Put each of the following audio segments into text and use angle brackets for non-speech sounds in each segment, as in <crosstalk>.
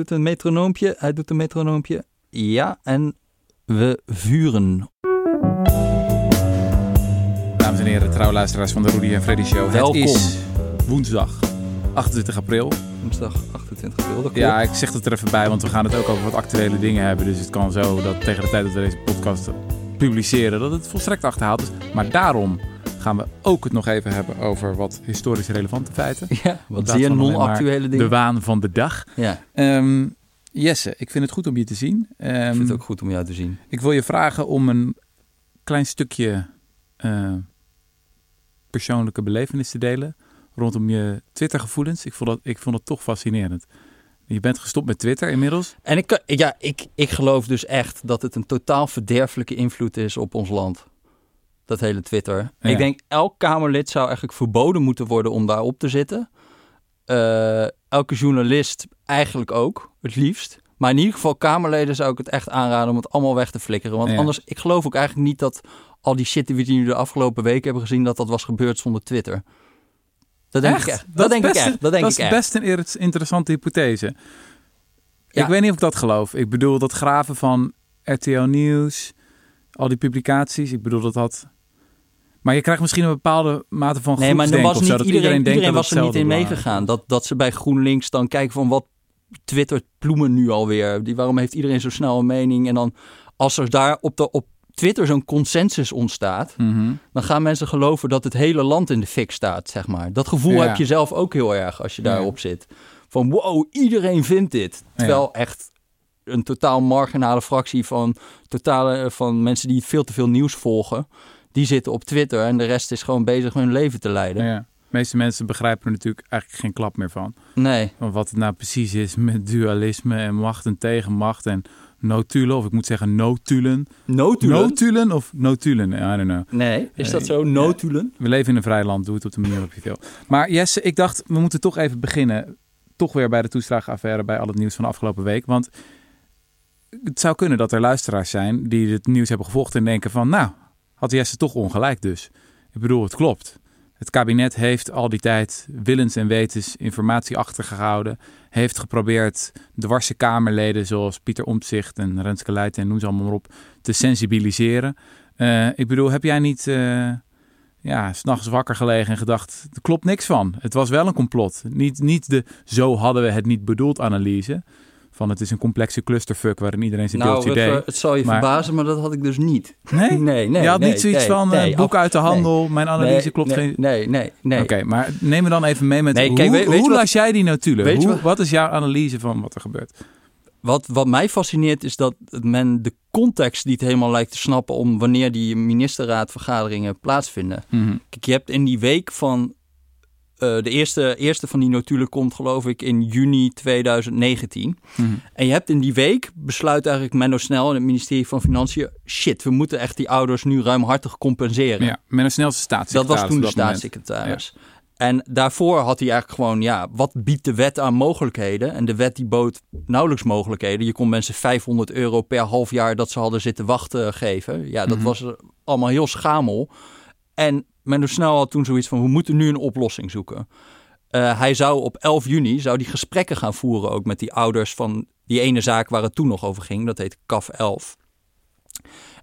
doet een metronoompje, hij doet een metronoompje. Ja, en we vuren. Dames en heren, trouwluisteraars van de Rudy en Freddy Show. Welkom. Het is woensdag 28 april. Woensdag 28 april, dat. Ja, ik zeg het er even bij, want we gaan het ook over wat actuele dingen hebben. Dus het kan zo dat tegen de tijd dat we deze podcast publiceren, dat het volstrekt achterhaald is. Maar daarom gaan we ook het nog even hebben over wat historisch relevante feiten. <laughs> Ja, wat zeer non-actuele dingen. De waan van de dag. Ja, Ehm, Jesse, ik vind het goed om je te zien. Ehm, ik vind het ook goed om jou te zien. Ik wil je vragen om een klein stukje eh, persoonlijke belevenis te delen rondom je Twitter-gevoelens. Ik vond, dat, ik vond het toch fascinerend. Je bent gestopt met Twitter inmiddels. En ik, ja, ik, ik geloof dus echt dat het een totaal verderfelijke invloed is op ons land. Dat hele Twitter. Ja. Ik denk elk Kamerlid zou eigenlijk verboden moeten worden om daarop te zitten. Eh, elke journalist eigenlijk ook, het liefst. Maar in ieder geval Kamerleden zou ik het echt aanraden om het allemaal weg te flikkeren. Want Ja. anders, ik geloof ook eigenlijk niet dat al die shit die we nu de afgelopen weken hebben gezien, dat dat was gebeurd zonder Twitter. Dat denk ik echt. Dat, denk ik echt. Dat denk dat ik is echt. best een interessante hypothese. Ja. Ik weet niet of ik dat geloof. Ik bedoel, dat graven van RTL Nieuws, al die publicaties. Ik bedoel, dat had... Maar je krijgt misschien een bepaalde mate van Nee, maar was niet zo, iedereen, iedereen, dat was er niet in meegegaan. Dat, dat ze bij GroenLinks dan kijken van wat twittert Ploemen nu alweer? Die, waarom heeft iedereen zo snel een mening? En dan als er daar op, de, op Twitter zo'n consensus ontstaat, Mhm. dan gaan mensen geloven dat het hele land in de fik staat, zeg maar. Dat gevoel Ja. heb je zelf ook heel erg als je Ja. daarop zit. Van wow, iedereen vindt dit. Terwijl echt een totaal marginale fractie van, totale, van mensen die veel te veel nieuws volgen, die zitten op Twitter en de rest is gewoon bezig hun leven te leiden. Ja. De meeste mensen begrijpen er natuurlijk eigenlijk geen klap meer van. Nee. Van wat het nou precies is met dualisme en macht en tegenmacht en notulen. Of ik moet zeggen notulen. Notulen? Notulen of notulen? I don't know. Nee, is dat Eh, zo? Notulen? We leven in een vrij land, doe het op de manier waarop je wil. Maar Jesse, ik dacht, we moeten toch even beginnen. Toch weer bij de toeslagenaffaire, bij al het nieuws van de afgelopen week. Want het zou kunnen dat er luisteraars zijn die het nieuws hebben gevolgd en denken van... Nou, had Jesse toch ongelijk dus. Ik bedoel, het klopt. Het kabinet heeft al die tijd willens en wetens informatie achtergehouden. Heeft geprobeerd dwarse Kamerleden zoals Pieter Omtzigt en Renske Leijten en noem ze allemaal maar op... te sensibiliseren. Eh, ik bedoel, heb jij niet... eh, ja, s'nachts wakker gelegen en gedacht, er klopt niks van. Het was wel een complot. Niet, niet de zo hadden we het niet bedoeld analyse. Van het is een complexe clusterfuck waarin iedereen zijn Nou, deeltje het, deed. eh, het zal je Maar- verbazen, maar dat had ik dus niet. Nee? <laughs> Nee, nee. je had nee, niet zoiets nee, van eh, nee, boek uit de handel, mijn analyse klopt geen... Nee, nee, nee. Oké, maar neem me dan even mee met hoe, kijk, weet- weet hoe wat- las jij die notulen? weet je Hoe, wat- wat is jouw analyse van wat er gebeurt? Wat, wat mij fascineert is dat men de context niet helemaal lijkt te snappen om wanneer die ministerraadvergaderingen plaatsvinden. Mhm. Kijk, je hebt in die week van. Eh, de eerste, eerste van die notulen komt, geloof ik, in juni 2019. Mhm. En je hebt in die week besluit eigenlijk Menno Snel en het ministerie van Financiën... shit, we moeten echt die ouders nu ruimhartig compenseren. Ja, een snelste Dat staatssecretaris. was toen de dat staatssecretaris. En daarvoor had hij eigenlijk gewoon, ja, wat biedt de wet aan mogelijkheden? En de wet die bood nauwelijks mogelijkheden. Je kon mensen 500 euro per half jaar dat ze hadden zitten wachten geven. Ja, dat Mhm. was allemaal heel schamel. En Menno Snel had toen zoiets van, we moeten nu een oplossing zoeken. Eh, hij zou op 11 juni zou die gesprekken gaan voeren ook met die ouders van die ene zaak waar het toen nog over ging. Dat heet CAF 11.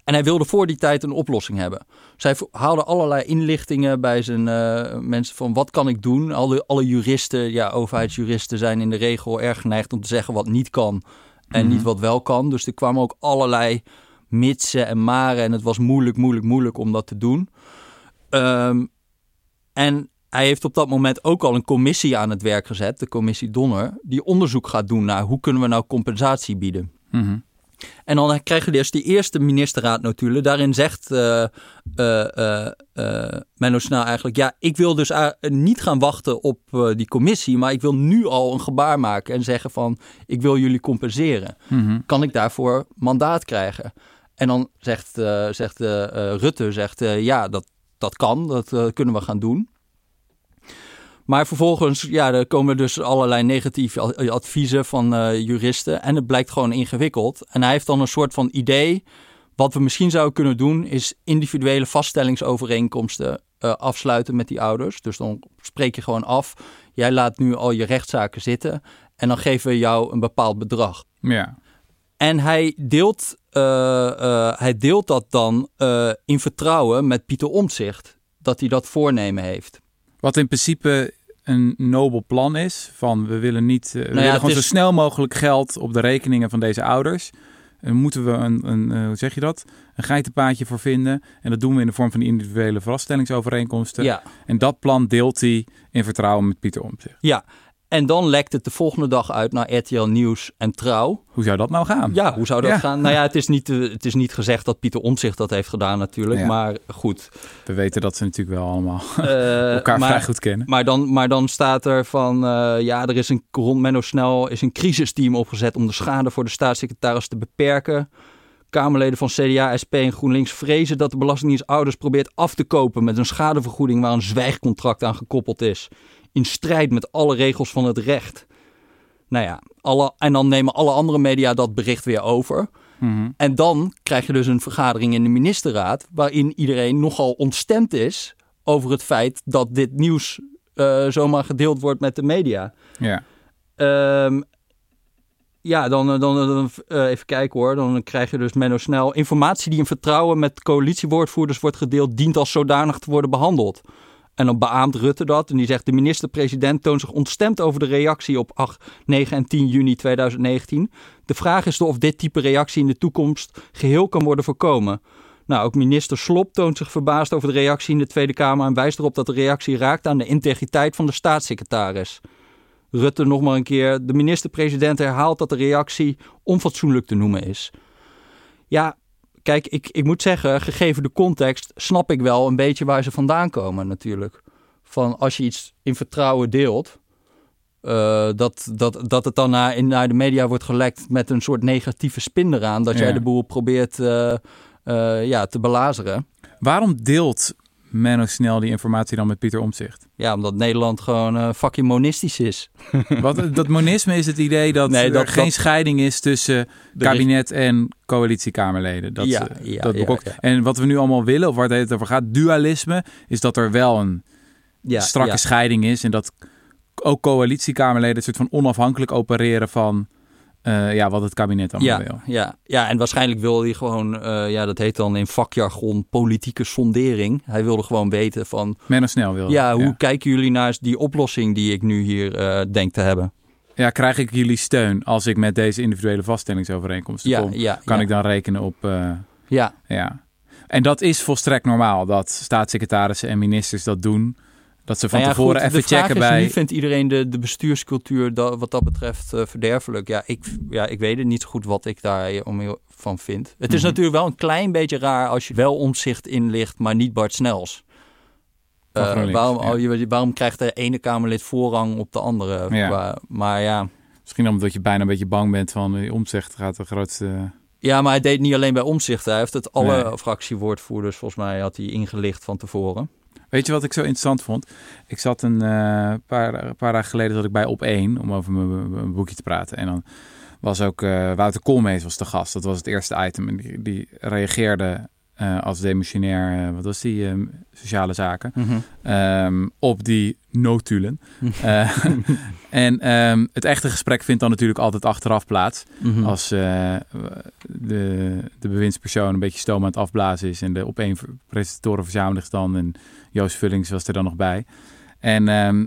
En hij wilde voor die tijd een oplossing hebben. Zij haalde allerlei inlichtingen bij zijn eh, mensen van wat kan ik doen. Alle, alle juristen, ja, overheidsjuristen zijn in de regel erg geneigd om te zeggen wat niet kan en Mhm. niet wat wel kan. Dus er kwamen ook allerlei mitsen en maren en het was moeilijk, moeilijk, moeilijk om dat te doen. Ehm, en hij heeft op dat moment ook al een commissie aan het werk gezet, de commissie Donner, die onderzoek gaat doen naar hoe kunnen we nou compensatie bieden. Mhm. En dan krijg je dus die eerste ministerraadnotulen. Daarin zegt eh, Menno Snel eigenlijk... ja, ik wil dus niet gaan wachten op die commissie... maar ik wil nu al een gebaar maken en zeggen van... ik wil jullie compenseren. Mhm. Kan ik daarvoor mandaat krijgen? En dan zegt, zegt Rutte, zegt, ja, dat, dat kan, dat eh, kunnen we gaan doen. Maar vervolgens, ja, er komen dus allerlei negatieve a- adviezen van eh, juristen. En het blijkt gewoon ingewikkeld. En hij heeft dan een soort van idee. Wat we misschien zouden kunnen doen, is individuele vaststellingsovereenkomsten eh, afsluiten met die ouders. Dus dan spreek je gewoon af. Jij laat nu al je rechtszaken zitten. En dan geven we jou een bepaald bedrag. Ja. En hij deelt, eh, eh, hij deelt dat dan eh, in vertrouwen met Pieter Omtzigt. Dat hij dat voornemen heeft. Wat in principe een nobel plan is. Van we willen niet. eh, we Nou ja, willen gewoon is- zo snel mogelijk geld op de rekeningen van deze ouders. En moeten we een, een eh, hoe zeg je dat? Een geitenpaadje voor vinden. En dat doen we in de vorm van individuele vaststellingsovereenkomsten. Ja, En dat plan deelt hij in vertrouwen met Pieter Omtzigt. ja. En dan lekt het de volgende dag uit naar RTL Nieuws en Trouw. Hoe zou dat nou gaan? Ja, hoe zou dat Ja. gaan? Nou ja, het is, niet, eh, het is niet gezegd dat Pieter Omtzigt dat heeft gedaan natuurlijk. Ja. Maar goed. We weten dat ze natuurlijk wel allemaal Eh, <laughs> elkaar maar, vrij goed kennen. Maar dan, maar dan staat er van, eh, ja, er is een rond Menno Snel is een crisisteam opgezet om de schade voor de staatssecretaris te beperken. Kamerleden van CDA, SP en GroenLinks vrezen dat de Belastingdienst ouders probeert af te kopen met een schadevergoeding waar een zwijgcontract aan gekoppeld is. In strijd met alle regels van het recht. Nou ja, alle, en dan nemen alle andere media dat bericht weer over. Mhm. En dan krijg je dus een vergadering in de ministerraad waarin iedereen nogal ontstemd is over het feit dat dit nieuws eh, zomaar gedeeld wordt met de media. Ja. Ehm, ja, dan, dan, dan eh, even kijken hoor. Dan krijg je dus Menno Snel. Informatie die in vertrouwen met coalitiewoordvoerders wordt gedeeld, dient als zodanig te worden behandeld. En dan beaamt Rutte dat en die zegt: De minister-president toont zich ontstemd over de reactie op 8, 9 en 10 juni 2019. De vraag is of dit type reactie in de toekomst geheel kan worden voorkomen. Nou, ook minister Slop toont zich verbaasd over de reactie in de Tweede Kamer en wijst erop dat de reactie raakt aan de integriteit van de staatssecretaris. Rutte nog maar een keer. De minister-president herhaalt dat de reactie onfatsoenlijk te noemen is. Ja, kijk, ik, ik moet zeggen, gegeven de context, snap ik wel een beetje waar ze vandaan komen natuurlijk. Van als je iets in vertrouwen deelt, eh, dat, dat, dat het dan naar, in, naar de media wordt gelekt met een soort negatieve spin eraan. Dat jij de boel probeert eh, eh, ja, te belazeren. Waarom deelt Menno Snel die informatie dan met Pieter Omtzigt? Ja, omdat Nederland gewoon eh fucking monistisch is. <laughs> Wat, dat monisme is het idee dat Nee, er dat- geen dat- scheiding is tussen kabinet en coalitiekamerleden. Dat, Ja, eh, ja, dat ja. En wat we nu allemaal willen, of waar het over gaat, dualisme, is dat er wel een strakke scheiding is. En dat ook coalitiekamerleden een soort van onafhankelijk opereren van eh, ja, wat het kabinet allemaal Ja, wil. ja, ja, en waarschijnlijk wilde hij gewoon, eh, ja, dat heet dan in vakjargon politieke sondering. Hij wilde gewoon weten van, Menno Snel wil. ja, hoe kijken jullie naar die oplossing die ik nu hier eh, denk te hebben? Ja, krijg ik jullie steun als ik met deze individuele vaststellingsovereenkomsten Ja, kom? ja, Kan ik dan rekenen op... Ja, Ja. En dat is volstrekt normaal dat staatssecretarissen en ministers dat doen. Dat ze van Nou ja, tevoren goed, even checken is, bij. Nu vindt iedereen de, de bestuurscultuur dat, wat dat betreft eh, verderfelijk. Ja ik, ja, ik weet het niet zo goed wat ik daar om heel- van vind. Het is Mhm. natuurlijk wel een klein beetje raar als je wel omzicht inlicht, maar niet Bart Snels. Eh, waarom, ja. oh, waarom krijgt de ene Kamerlid voorrang op de andere? Ja. Maar ja. Misschien omdat je bijna een beetje bang bent van die omzicht gaat de grootste. ja, maar hij deed niet alleen bij omzicht. Hij heeft het alle Nee. fractiewoordvoerders, volgens mij had hij ingelicht van tevoren. Weet je wat ik zo interessant vond? Ik zat een eh, paar, een paar dagen geleden zat ik bij op 1 om over mijn, mijn boekje te praten. En dan was ook eh, Wouter Koolmees was de gast. Dat was het eerste item. En die, die reageerde eh, als demissionair, wat was die, eh, sociale zaken, ehm, op die notulen. Eh, <laughs> en ehm, het echte gesprek vindt dan natuurlijk altijd achteraf plaats. Mhm. Als de, de bewindspersoon een beetje stoom aan het afblazen is. En de op één presentatoren verzamelen zich dan. En Joost Vullings was er dan nog bij. En ehm,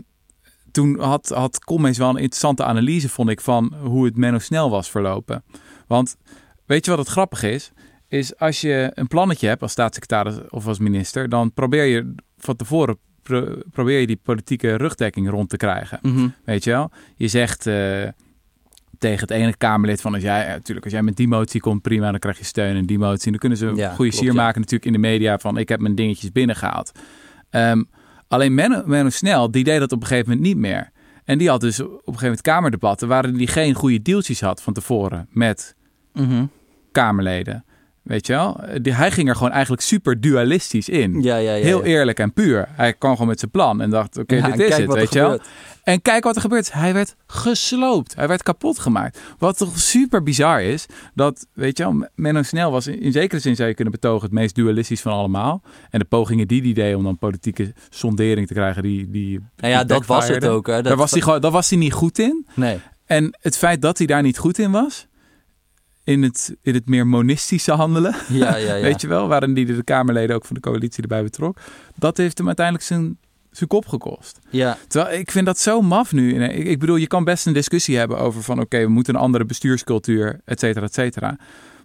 toen had, had Commees wel een interessante analyse, vond ik, van hoe het Menno Snel was verlopen. Want weet je wat het grappig is? Is als je een plannetje hebt als staatssecretaris of als minister, dan probeer je van tevoren pro- probeer je die politieke rugdekking rond te krijgen. Mhm. Weet je wel? Je zegt eh, tegen het ene Kamerlid van als jij, natuurlijk, als jij met die motie komt, prima, dan krijg je steun en die motie. En dan kunnen ze een Ja, goede klopt, sier ja. maken natuurlijk in de media van ik heb mijn dingetjes binnengehaald. Ehm, alleen Menno, Menno Snel, die deed dat op een gegeven moment niet meer. En die had dus op een gegeven moment kamerdebatten waarin hij geen goede deeltjes had van tevoren met Mhm. Kamerleden. Weet je wel? Die, hij ging er gewoon eigenlijk super dualistisch in. Ja, ja, ja. Heel eerlijk en puur. Hij kwam gewoon met zijn plan en dacht, oké, dit is het, weet je wel. En kijk wat er gebeurt. Hij werd gesloopt. Hij werd kapot gemaakt. Wat toch super bizar is, dat, weet je wel, Menno Snel was in, in zekere zin zou je kunnen betogen het meest dualistisch van allemaal. En de pogingen die die deed om dan politieke sondering te krijgen, die, die Nou ja, die dat was het ook. Hè. Dat, Daar was, hij gewoon, daar was hij niet goed in. Nee. En het feit dat hij daar niet goed in was, in het, in het meer monistische handelen, Ja, ja, ja. <laughs> weet je wel, waarin die de Kamerleden ook van de coalitie erbij betrok, dat heeft hem uiteindelijk zijn, zijn kop gekost. Ja, Terwijl ik vind dat zo maf nu. Ik, ik bedoel, je kan best een discussie hebben over van oké, we moeten een andere bestuurscultuur, et cetera, et cetera.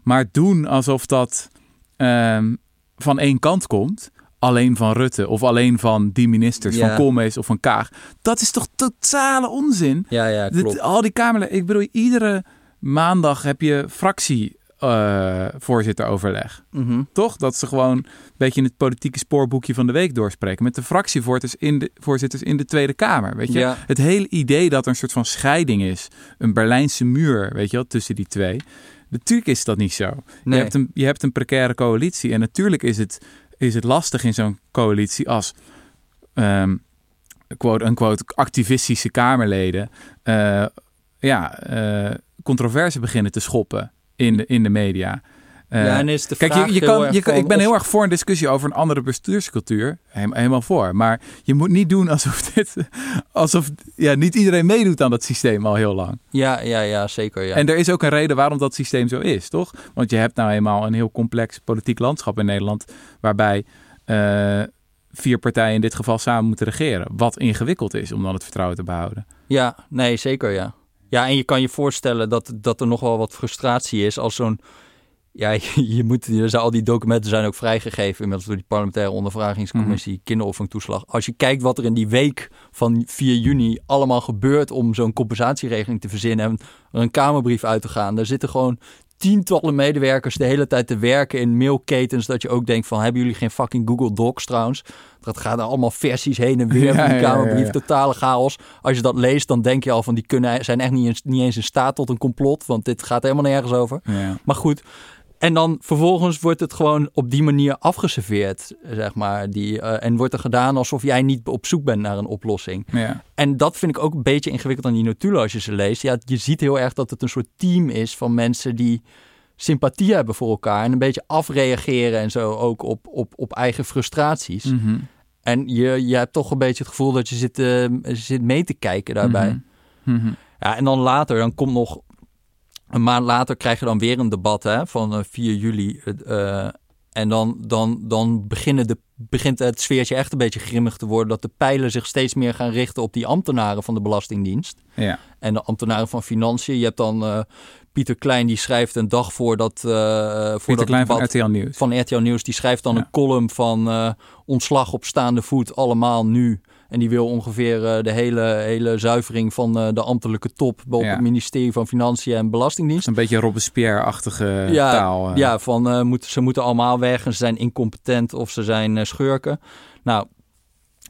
Maar doen alsof dat ehm, van één kant komt, alleen van Rutte of alleen van die ministers, Ja. van Koolmees of van Kaag, dat is toch totale onzin? ja, ja, klopt. al die Kamerleden, ik bedoel, iedere maandag heb je fractievoorzitter-overleg. Mhm. Toch? Dat ze gewoon een beetje in het politieke spoorboekje van de week doorspreken. Met de fractievoorzitters in de, voorzitters in de Tweede Kamer. Weet je? Ja. Het hele idee dat er een soort van scheiding is. Een Berlijnse muur, weet je wel, tussen die twee. Natuurlijk is dat niet zo. Nee. Je, hebt een, je hebt een precaire coalitie. En natuurlijk is het, is het lastig in zo'n coalitie als... ehm quote, unquote, activistische Kamerleden... eh, ja, eh, controverse beginnen te schoppen in de, in de media. Eh, ja, en is de Kijk, vraag je, je kan, je, kan- ik ben heel erg voor een discussie over een andere bestuurscultuur. Helemaal voor. Maar je moet niet doen alsof <laughs> dit. alsof ja, niet iedereen meedoet aan dat systeem al heel lang. Ja, ja, ja, zeker. Ja. En er is ook een reden waarom dat systeem zo is, toch? Want je hebt nou eenmaal een heel complex politiek landschap in Nederland. waarbij eh, vier partijen in dit geval samen moeten regeren. Wat ingewikkeld is om dan het vertrouwen te behouden. Ja, nee, zeker ja. Ja, en je kan je voorstellen dat, dat er nog wel wat frustratie is als zo'n... Ja, je, <laughs> je moet, al die documenten zijn ook vrijgegeven inmiddels door die parlementaire ondervragingscommissie kinderopvangtoeslag. Als je kijkt wat er in die week van 4 juni allemaal gebeurt om zo'n compensatieregeling te verzinnen en er een kamerbrief uit te gaan. Daar zitten gewoon tientallen medewerkers de hele tijd te werken in mailketens dat je ook denkt van hebben jullie geen fucking Google Docs trouwens? Dat gaat er allemaal versies heen en weer <laughs> Ja, die ja, kamerbrief, ja. totale chaos. Als je dat leest, dan denk je al van die kunnen, zijn echt niet eens, niet eens in staat tot een complot, want dit gaat helemaal nergens over. Maar goed, en dan vervolgens wordt het gewoon op die manier afgeserveerd, zeg maar. Die, eh, en wordt er gedaan alsof jij niet op zoek bent naar een oplossing. Ja. En dat vind ik ook een beetje ingewikkeld aan die notulen als je ze leest. Ja, je ziet heel erg dat het een soort team is van mensen die sympathie hebben voor elkaar. En een beetje afreageren en zo ook op, op, op eigen frustraties. Mhm. En je, je hebt toch een beetje het gevoel dat je zit, eh, zit mee te kijken daarbij. Mhm. Mhm. Ja, en dan later, dan komt nog een maand later krijg je dan weer een debat hè, van eh, 4 juli. eh, en dan, dan, dan beginnen de, begint het sfeertje echt een beetje grimmig te worden. Dat de pijlen zich steeds meer gaan richten op die ambtenaren van de Belastingdienst. Ja. En de ambtenaren van Financiën. Je hebt dan eh, Pieter Klein, die schrijft een dag voordat... eh voor Pieter dat Klein van RTL Nieuws. van RTL Nieuws. Die schrijft dan Ja. een column van eh, ontslag op staande voet, allemaal nu. En die wil ongeveer eh, de hele, hele zuivering van eh, de ambtelijke top... op Ja. het ministerie van Financiën en Belastingdienst. Een beetje Robespierre-achtige Ja, taal. eh. Ja, van moeten, ze moeten allemaal weg en ze zijn incompetent of ze zijn schurken. Nou,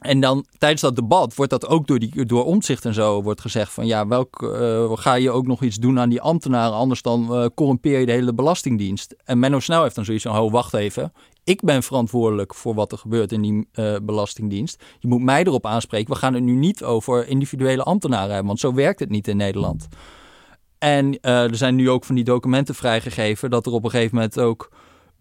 en dan tijdens dat debat wordt dat ook door, die, door omzicht en zo wordt gezegd van ja, welk, ga je ook nog iets doen aan die ambtenaren, anders dan eh, corrumpeer je de hele belastingdienst. En Menno Snel heeft dan zoiets van, ho, wacht even. Ik ben verantwoordelijk voor wat er gebeurt in die eh, belastingdienst. Je moet mij erop aanspreken. We gaan het nu niet over individuele ambtenaren hebben, want zo werkt het niet in Nederland. En eh, er zijn nu ook van die documenten vrijgegeven dat er op een gegeven moment ook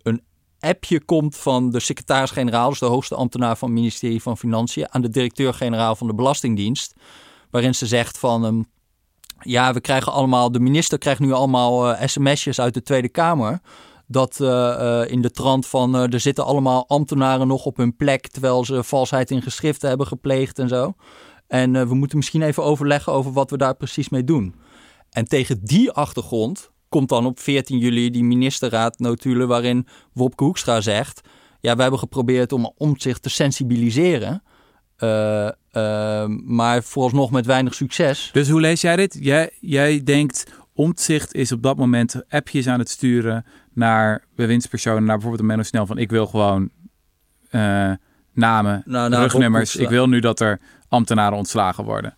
een appje komt van de secretaris-generaal, dus de hoogste ambtenaar van het ministerie van Financiën, aan de directeur-generaal van de Belastingdienst, waarin ze zegt van, ehm, ja, we krijgen allemaal, de minister krijgt nu allemaal eh, sms'jes uit de Tweede Kamer, dat eh, eh, in de trant van, eh, er zitten allemaal ambtenaren nog op hun plek, terwijl ze valsheid in geschriften hebben gepleegd en zo. En we moeten misschien even overleggen over wat we daar precies mee doen. En tegen die achtergrond komt dan op 14 juli die ministerraad notulen waarin Wopke Hoekstra zegt... ja, we hebben geprobeerd om omzicht te sensibiliseren... eh, eh, maar vooralsnog met weinig succes. Dus hoe lees jij dit? Jij, jij denkt, Omtzigt is op dat moment appjes aan het sturen naar bewindspersonen, naar bijvoorbeeld een Menno Snel van ik wil gewoon eh, namen, Nou, nou, rugnummers. Ik wil nu dat er ambtenaren ontslagen worden.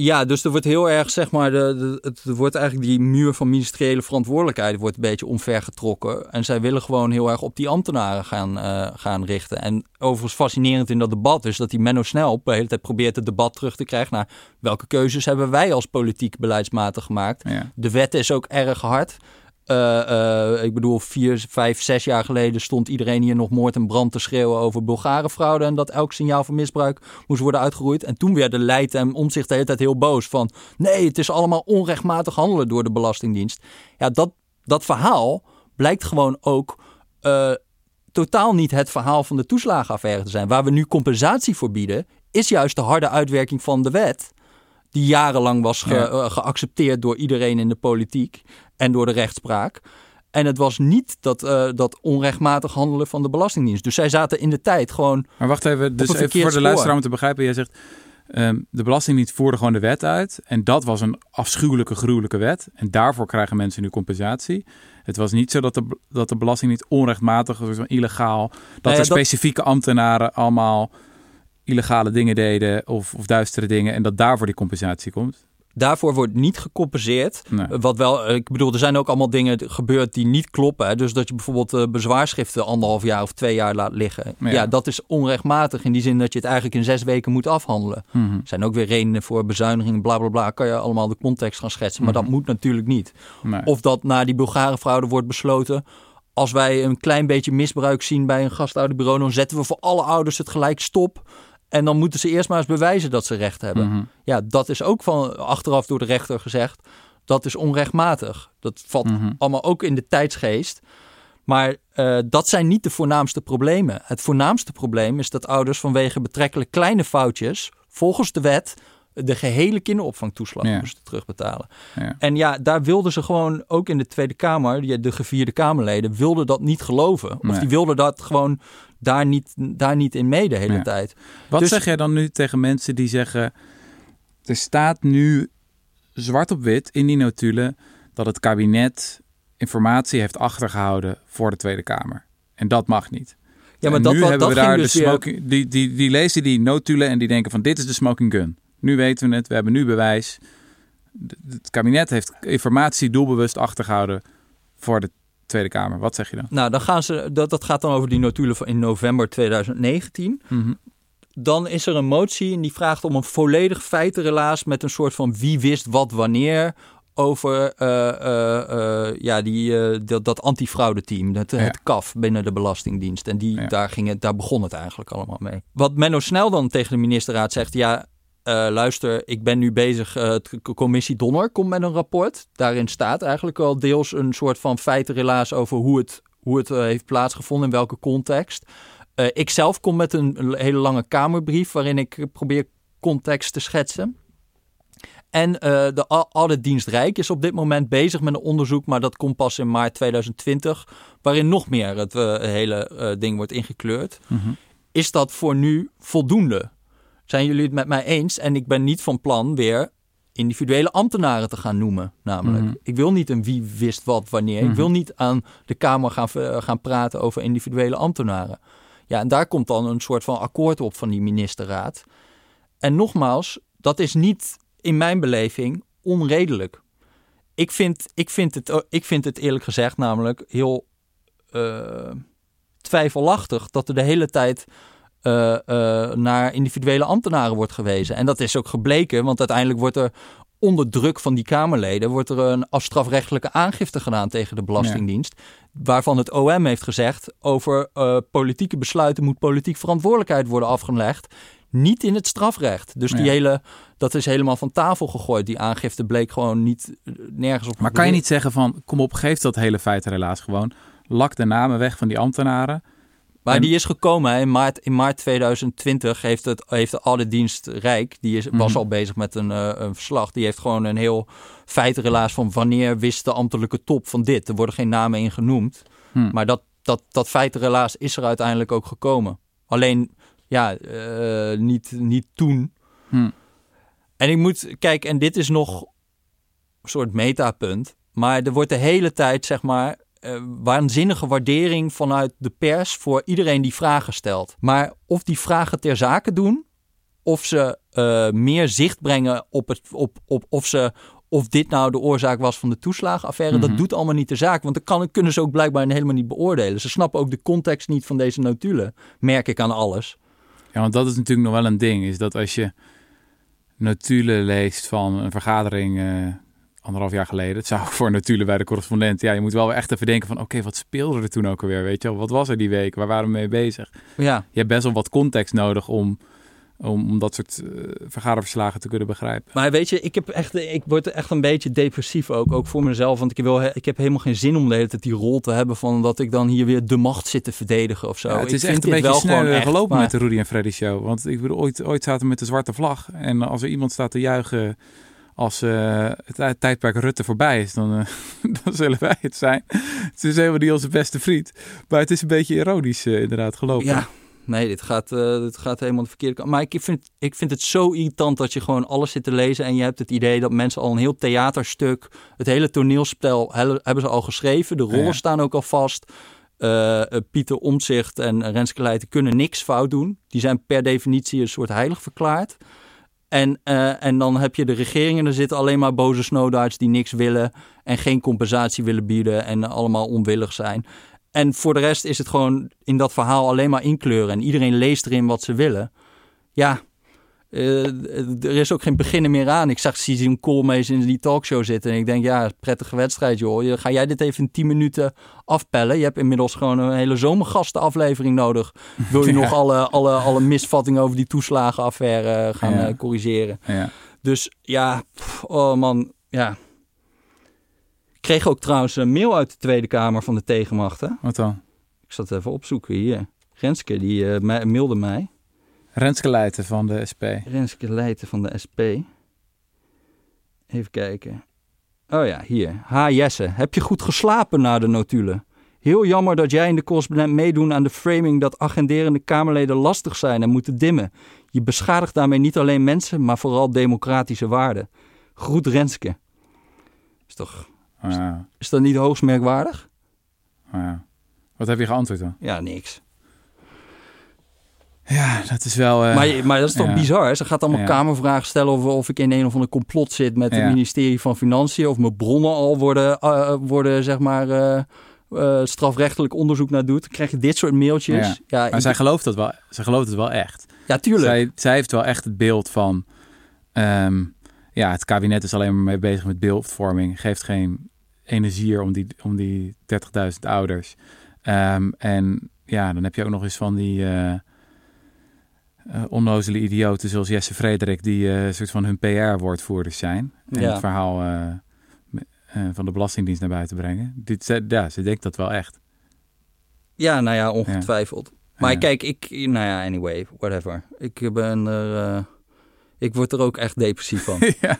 Ja, dus er wordt heel erg, zeg maar, de, de, het wordt eigenlijk die muur van ministeriële verantwoordelijkheid wordt een beetje omvergetrokken. En zij willen gewoon heel erg op die ambtenaren gaan, eh, gaan richten. En overigens fascinerend in dat debat is dat die Menno Snel de hele tijd probeert het debat terug te krijgen naar welke keuzes hebben wij als politiek beleidsmatig gemaakt. Ja. De wet is ook erg hard. Uh, uh, ik bedoel, vier, vijf, zes jaar geleden stond iedereen hier nog moord en brand te schreeuwen over Bulgarenfraude. En dat elk signaal van misbruik moest worden uitgeroeid. En toen werden Leid en Omzicht de hele tijd heel boos van... nee, het is allemaal onrechtmatig handelen door de Belastingdienst. Ja, dat, dat verhaal blijkt gewoon ook uh, totaal niet het verhaal van de toeslagenaffaire te zijn. Waar we nu compensatie voor bieden, is juist de harde uitwerking van de wet die jarenlang was ge, ja. geaccepteerd door iedereen in de politiek en door de rechtspraak. En het was niet dat, uh, dat onrechtmatig handelen van de Belastingdienst. Dus zij zaten in de tijd gewoon. Maar wacht even, dus even voor de luisteraar om te begrijpen. Jij zegt. Um, de Belastingdienst voerde gewoon de wet uit. En dat was een afschuwelijke, gruwelijke wet. En daarvoor krijgen mensen nu compensatie. Het was niet zo dat de, dat de Belastingdienst onrechtmatig, of illegaal. Dat Nou ja, er specifieke ambtenaren allemaal illegale dingen deden. Of, of duistere dingen. En dat daarvoor die compensatie komt. Daarvoor wordt niet gecompenseerd. Nee. Wat wel, ik bedoel, er zijn ook allemaal dingen gebeurd die niet kloppen. Hè? Dus dat je bijvoorbeeld uh, bezwaarschriften anderhalf jaar of twee jaar laat liggen. Ja. Ja. dat is onrechtmatig in die zin dat je het eigenlijk in zes weken moet afhandelen. Mhm. Er zijn ook weer redenen voor bezuinigingen, bla bla bla. Kan je allemaal de context gaan schetsen. Maar Mhm. dat moet natuurlijk niet. Nee. Of dat na die Bulgarenfraude wordt besloten. Als wij een klein beetje misbruik zien bij een gastouderbureau, dan zetten we voor alle ouders het gelijk stop. En dan moeten ze eerst maar eens bewijzen dat ze recht hebben. Mhm. Ja, dat is ook van achteraf door de rechter gezegd. Dat is onrechtmatig. Dat valt Mhm. allemaal ook in de tijdsgeest. Maar eh, dat zijn niet de voornaamste problemen. Het voornaamste probleem is dat ouders vanwege betrekkelijk kleine foutjes, volgens de wet, de gehele kinderopvangtoeslag Ja. moesten terugbetalen. Ja. En ja, daar wilden ze gewoon, ook in de Tweede Kamer, die- de gevierde Kamerleden, wilden dat niet geloven. Of Nee. die wilden dat gewoon daar niet, daar niet in mee de hele Ja. tijd. Wat Dus- zeg jij dan nu tegen mensen die zeggen... er staat nu zwart op wit in die notulen... dat het kabinet informatie heeft achtergehouden voor de Tweede Kamer. En dat mag niet. Ja, maar En dat, nu hebben dat we daar de dus weer-. Die, die, die lezen die notulen en die denken van dit is de smoking gun. Nu weten we het, we hebben nu bewijs. Het kabinet heeft informatie doelbewust achtergehouden voor de Tweede Kamer. Wat zeg je dan? Nou, dan gaan ze, dat, dat gaat dan over die notulen van in november 2019. Mhm. Dan is er een motie en die vraagt om een volledig feitenrelaas met een soort van wie wist wat wanneer over eh, eh, eh, ja, die, dat, dat antifraudeteam, Ja. het KAF binnen de Belastingdienst. En die, Ja. daar, ging het, daar begon het eigenlijk allemaal mee. Wat Menno Snel dan tegen de ministerraad zegt, ja, eh, luister, ik ben nu bezig, eh, het c- commissie Donner komt met een rapport. Daarin staat eigenlijk al deels een soort van feitenrelaas over hoe het, hoe het eh, heeft plaatsgevonden, in welke context. Eh, ik zelf kom met een hele lange Kamerbrief waarin ik probeer context te schetsen. En eh, de Auditdienst Rijk is op dit moment bezig met een onderzoek, maar dat komt pas in maart 2020, waarin nog meer het eh, hele eh, ding wordt ingekleurd. Mhm. Is dat voor nu voldoende? Zijn jullie het met mij eens? En ik ben niet van plan weer individuele ambtenaren te gaan noemen, namelijk. Mhm. Ik wil niet een wie wist wat wanneer. Mhm. Ik wil niet aan de Kamer gaan, ver- gaan praten over individuele ambtenaren. Ja, en daar komt dan een soort van akkoord op van die ministerraad. En nogmaals, dat is niet in mijn beleving onredelijk. Ik vind, ik vind, het, ik vind het eerlijk gezegd namelijk heel eh, twijfelachtig dat er de hele tijd eh, eh, naar individuele ambtenaren wordt gewezen. En dat is ook gebleken, want uiteindelijk wordt er onder druk van die Kamerleden wordt er een afstrafrechtelijke aangifte gedaan tegen de Belastingdienst. Waarvan het OM heeft gezegd over eh, politieke besluiten moet politiek verantwoordelijkheid worden afgelegd. Niet in het strafrecht. Dus die hele, dat is helemaal van tafel gegooid. Die aangifte bleek gewoon niet nergens op. Maar kan je niet zeggen van, kom op, geef dat hele feitenrelaas gewoon. Lak de namen weg van die ambtenaren. Maar En- die is gekomen hè. in maart, in maart 2020 heeft, het, heeft de Auditdienst Rijk, die is, was Mhm. al bezig met een, eh, een verslag, die heeft gewoon een heel feitenrelaas van wanneer wist de ambtelijke top van dit. Er worden geen namen in genoemd, Hm. maar dat, dat, dat feitenrelaas is er uiteindelijk ook gekomen. Alleen, ja, eh, niet, niet toen. Hm. En ik moet, kijk, en dit is nog een soort metapunt. Maar er wordt de hele tijd, zeg maar, eh, waanzinnige waardering vanuit de pers voor iedereen die vragen stelt. Maar of die vragen ter zake doen, of ze eh, meer zicht brengen op, het, op, op of ze. Of dit nou de oorzaak was van de toeslagenaffaire, Mhm. dat doet allemaal niet de zaak. Want dat kan, kunnen ze ook blijkbaar helemaal niet beoordelen. Ze snappen ook de context niet van deze notulen, merk ik aan alles. Ja, want dat is natuurlijk nog wel een ding. Is dat als je notulen leest van een vergadering eh, anderhalf jaar geleden. Het zou voor natuurlijk bij de correspondent. Ja, je moet wel echt even denken van... oké, wat speelde er toen ook alweer, weet je wel? Wat was er die week? Waar waren we mee bezig? Ja, Je hebt best wel wat context nodig om, om, om dat soort eh, vergaderverslagen te kunnen begrijpen. maar weet je, ik, heb echt, ik word echt een beetje depressief ook, ook voor mezelf. Want ik, wil, ik heb helemaal geen zin om de hele tijd die rol te hebben van dat ik dan hier weer de macht zit te verdedigen of zo. Ja, het is echt een beetje wel gewoon snel echt, gelopen maar- met de Rudy en Freddy show. Want ik bedoel, ooit, ooit zaten we met de zwarte vlag. En als er iemand staat te juichen als eh, het tij- tijdperk Rutte voorbij is, dan, eh, <laughs> dan zullen wij het zijn. Het is helemaal niet onze beste vriend. Maar het is een beetje ironisch eh, inderdaad gelopen. Ja, nee, dit gaat, dit gaat helemaal de verkeerde kant. Maar ik vind, ik vind het zo irritant dat je gewoon alles zit te lezen en je hebt het idee dat mensen al een heel theaterstuk, het hele toneelspel he- hebben ze al geschreven. De rollen Ja. staan ook al vast. Pieter Omtzigt en Renske Leijten kunnen niks fout doen. Die zijn per definitie een soort heilig verklaard. En, eh, en dan heb je de regeringen, er zitten alleen maar boze snowdarts die niks willen en geen compensatie willen bieden en allemaal onwillig zijn. En voor de rest is het gewoon in dat verhaal alleen maar inkleuren. En iedereen leest erin wat ze willen. Ja, eh, er is ook geen beginnen meer aan. Ik zag Cizim Koolmees in die talkshow zitten. En ik denk, ja, prettige wedstrijd joh. Ga jij dit even in 10 minuten afpellen? Je hebt inmiddels gewoon een hele zomergastenaflevering nodig. Wil je <laughs> Ja. nog alle, alle, alle misvattingen over die toeslagenaffaire gaan Ja. eh, corrigeren? Ja. Dus ja, oh man, ja. Ik kreeg ook trouwens een mail uit de Tweede Kamer van de tegenmacht. Hè? Wat dan? Ik zat even opzoeken hier. Renske, die eh, mij- mailde mij. Renske Leijten van de SP. Renske Leijten van de SP. Even kijken. Oh ja, hier. Ha Jesse, heb je goed geslapen na de notulen? Heel jammer dat jij en de correspondent meedoen aan de framing dat agenderende Kamerleden lastig zijn en moeten dimmen. Je beschadigt daarmee niet alleen mensen, maar vooral democratische waarden. Groet Renske. Is, toch, ja. is dat niet hoogst merkwaardig? Ja. Wat heb je geantwoord dan? Ja, niks. Ja, dat is wel... eh, maar, maar dat is toch ja. bizar? Hè? Ze gaat allemaal Ja. kamervragen stellen of, of ik in een of ander complot zit met het ministerie van Financiën. Of mijn bronnen al worden, eh, worden zeg maar, eh, strafrechtelijk onderzoek naar doet. Dan krijg je dit soort mailtjes. Ja. Maar zij gelooft dat wel. Zij gelooft het wel echt. ja tuurlijk. Zij, zij heeft wel echt het beeld van... ehm, ja, het kabinet is alleen maar mee bezig met beeldvorming. Geeft geen energie om die, om die 30.000 ouders. Ehm, en ja, dan heb je ook nog eens van die... eh, onnozele idioten zoals Jesse Frederik... die eh, een soort van hun PR-woordvoerders zijn. En Ja. het verhaal eh, van de Belastingdienst naar buiten brengen. Dit, ze- ja, ze denkt dat wel echt. Ja, nou ja, ongetwijfeld. Maar Ja. kijk, ik, nou ja, anyway, whatever. Ik ben er, ik word er ook echt depressief van. <laughs> ja,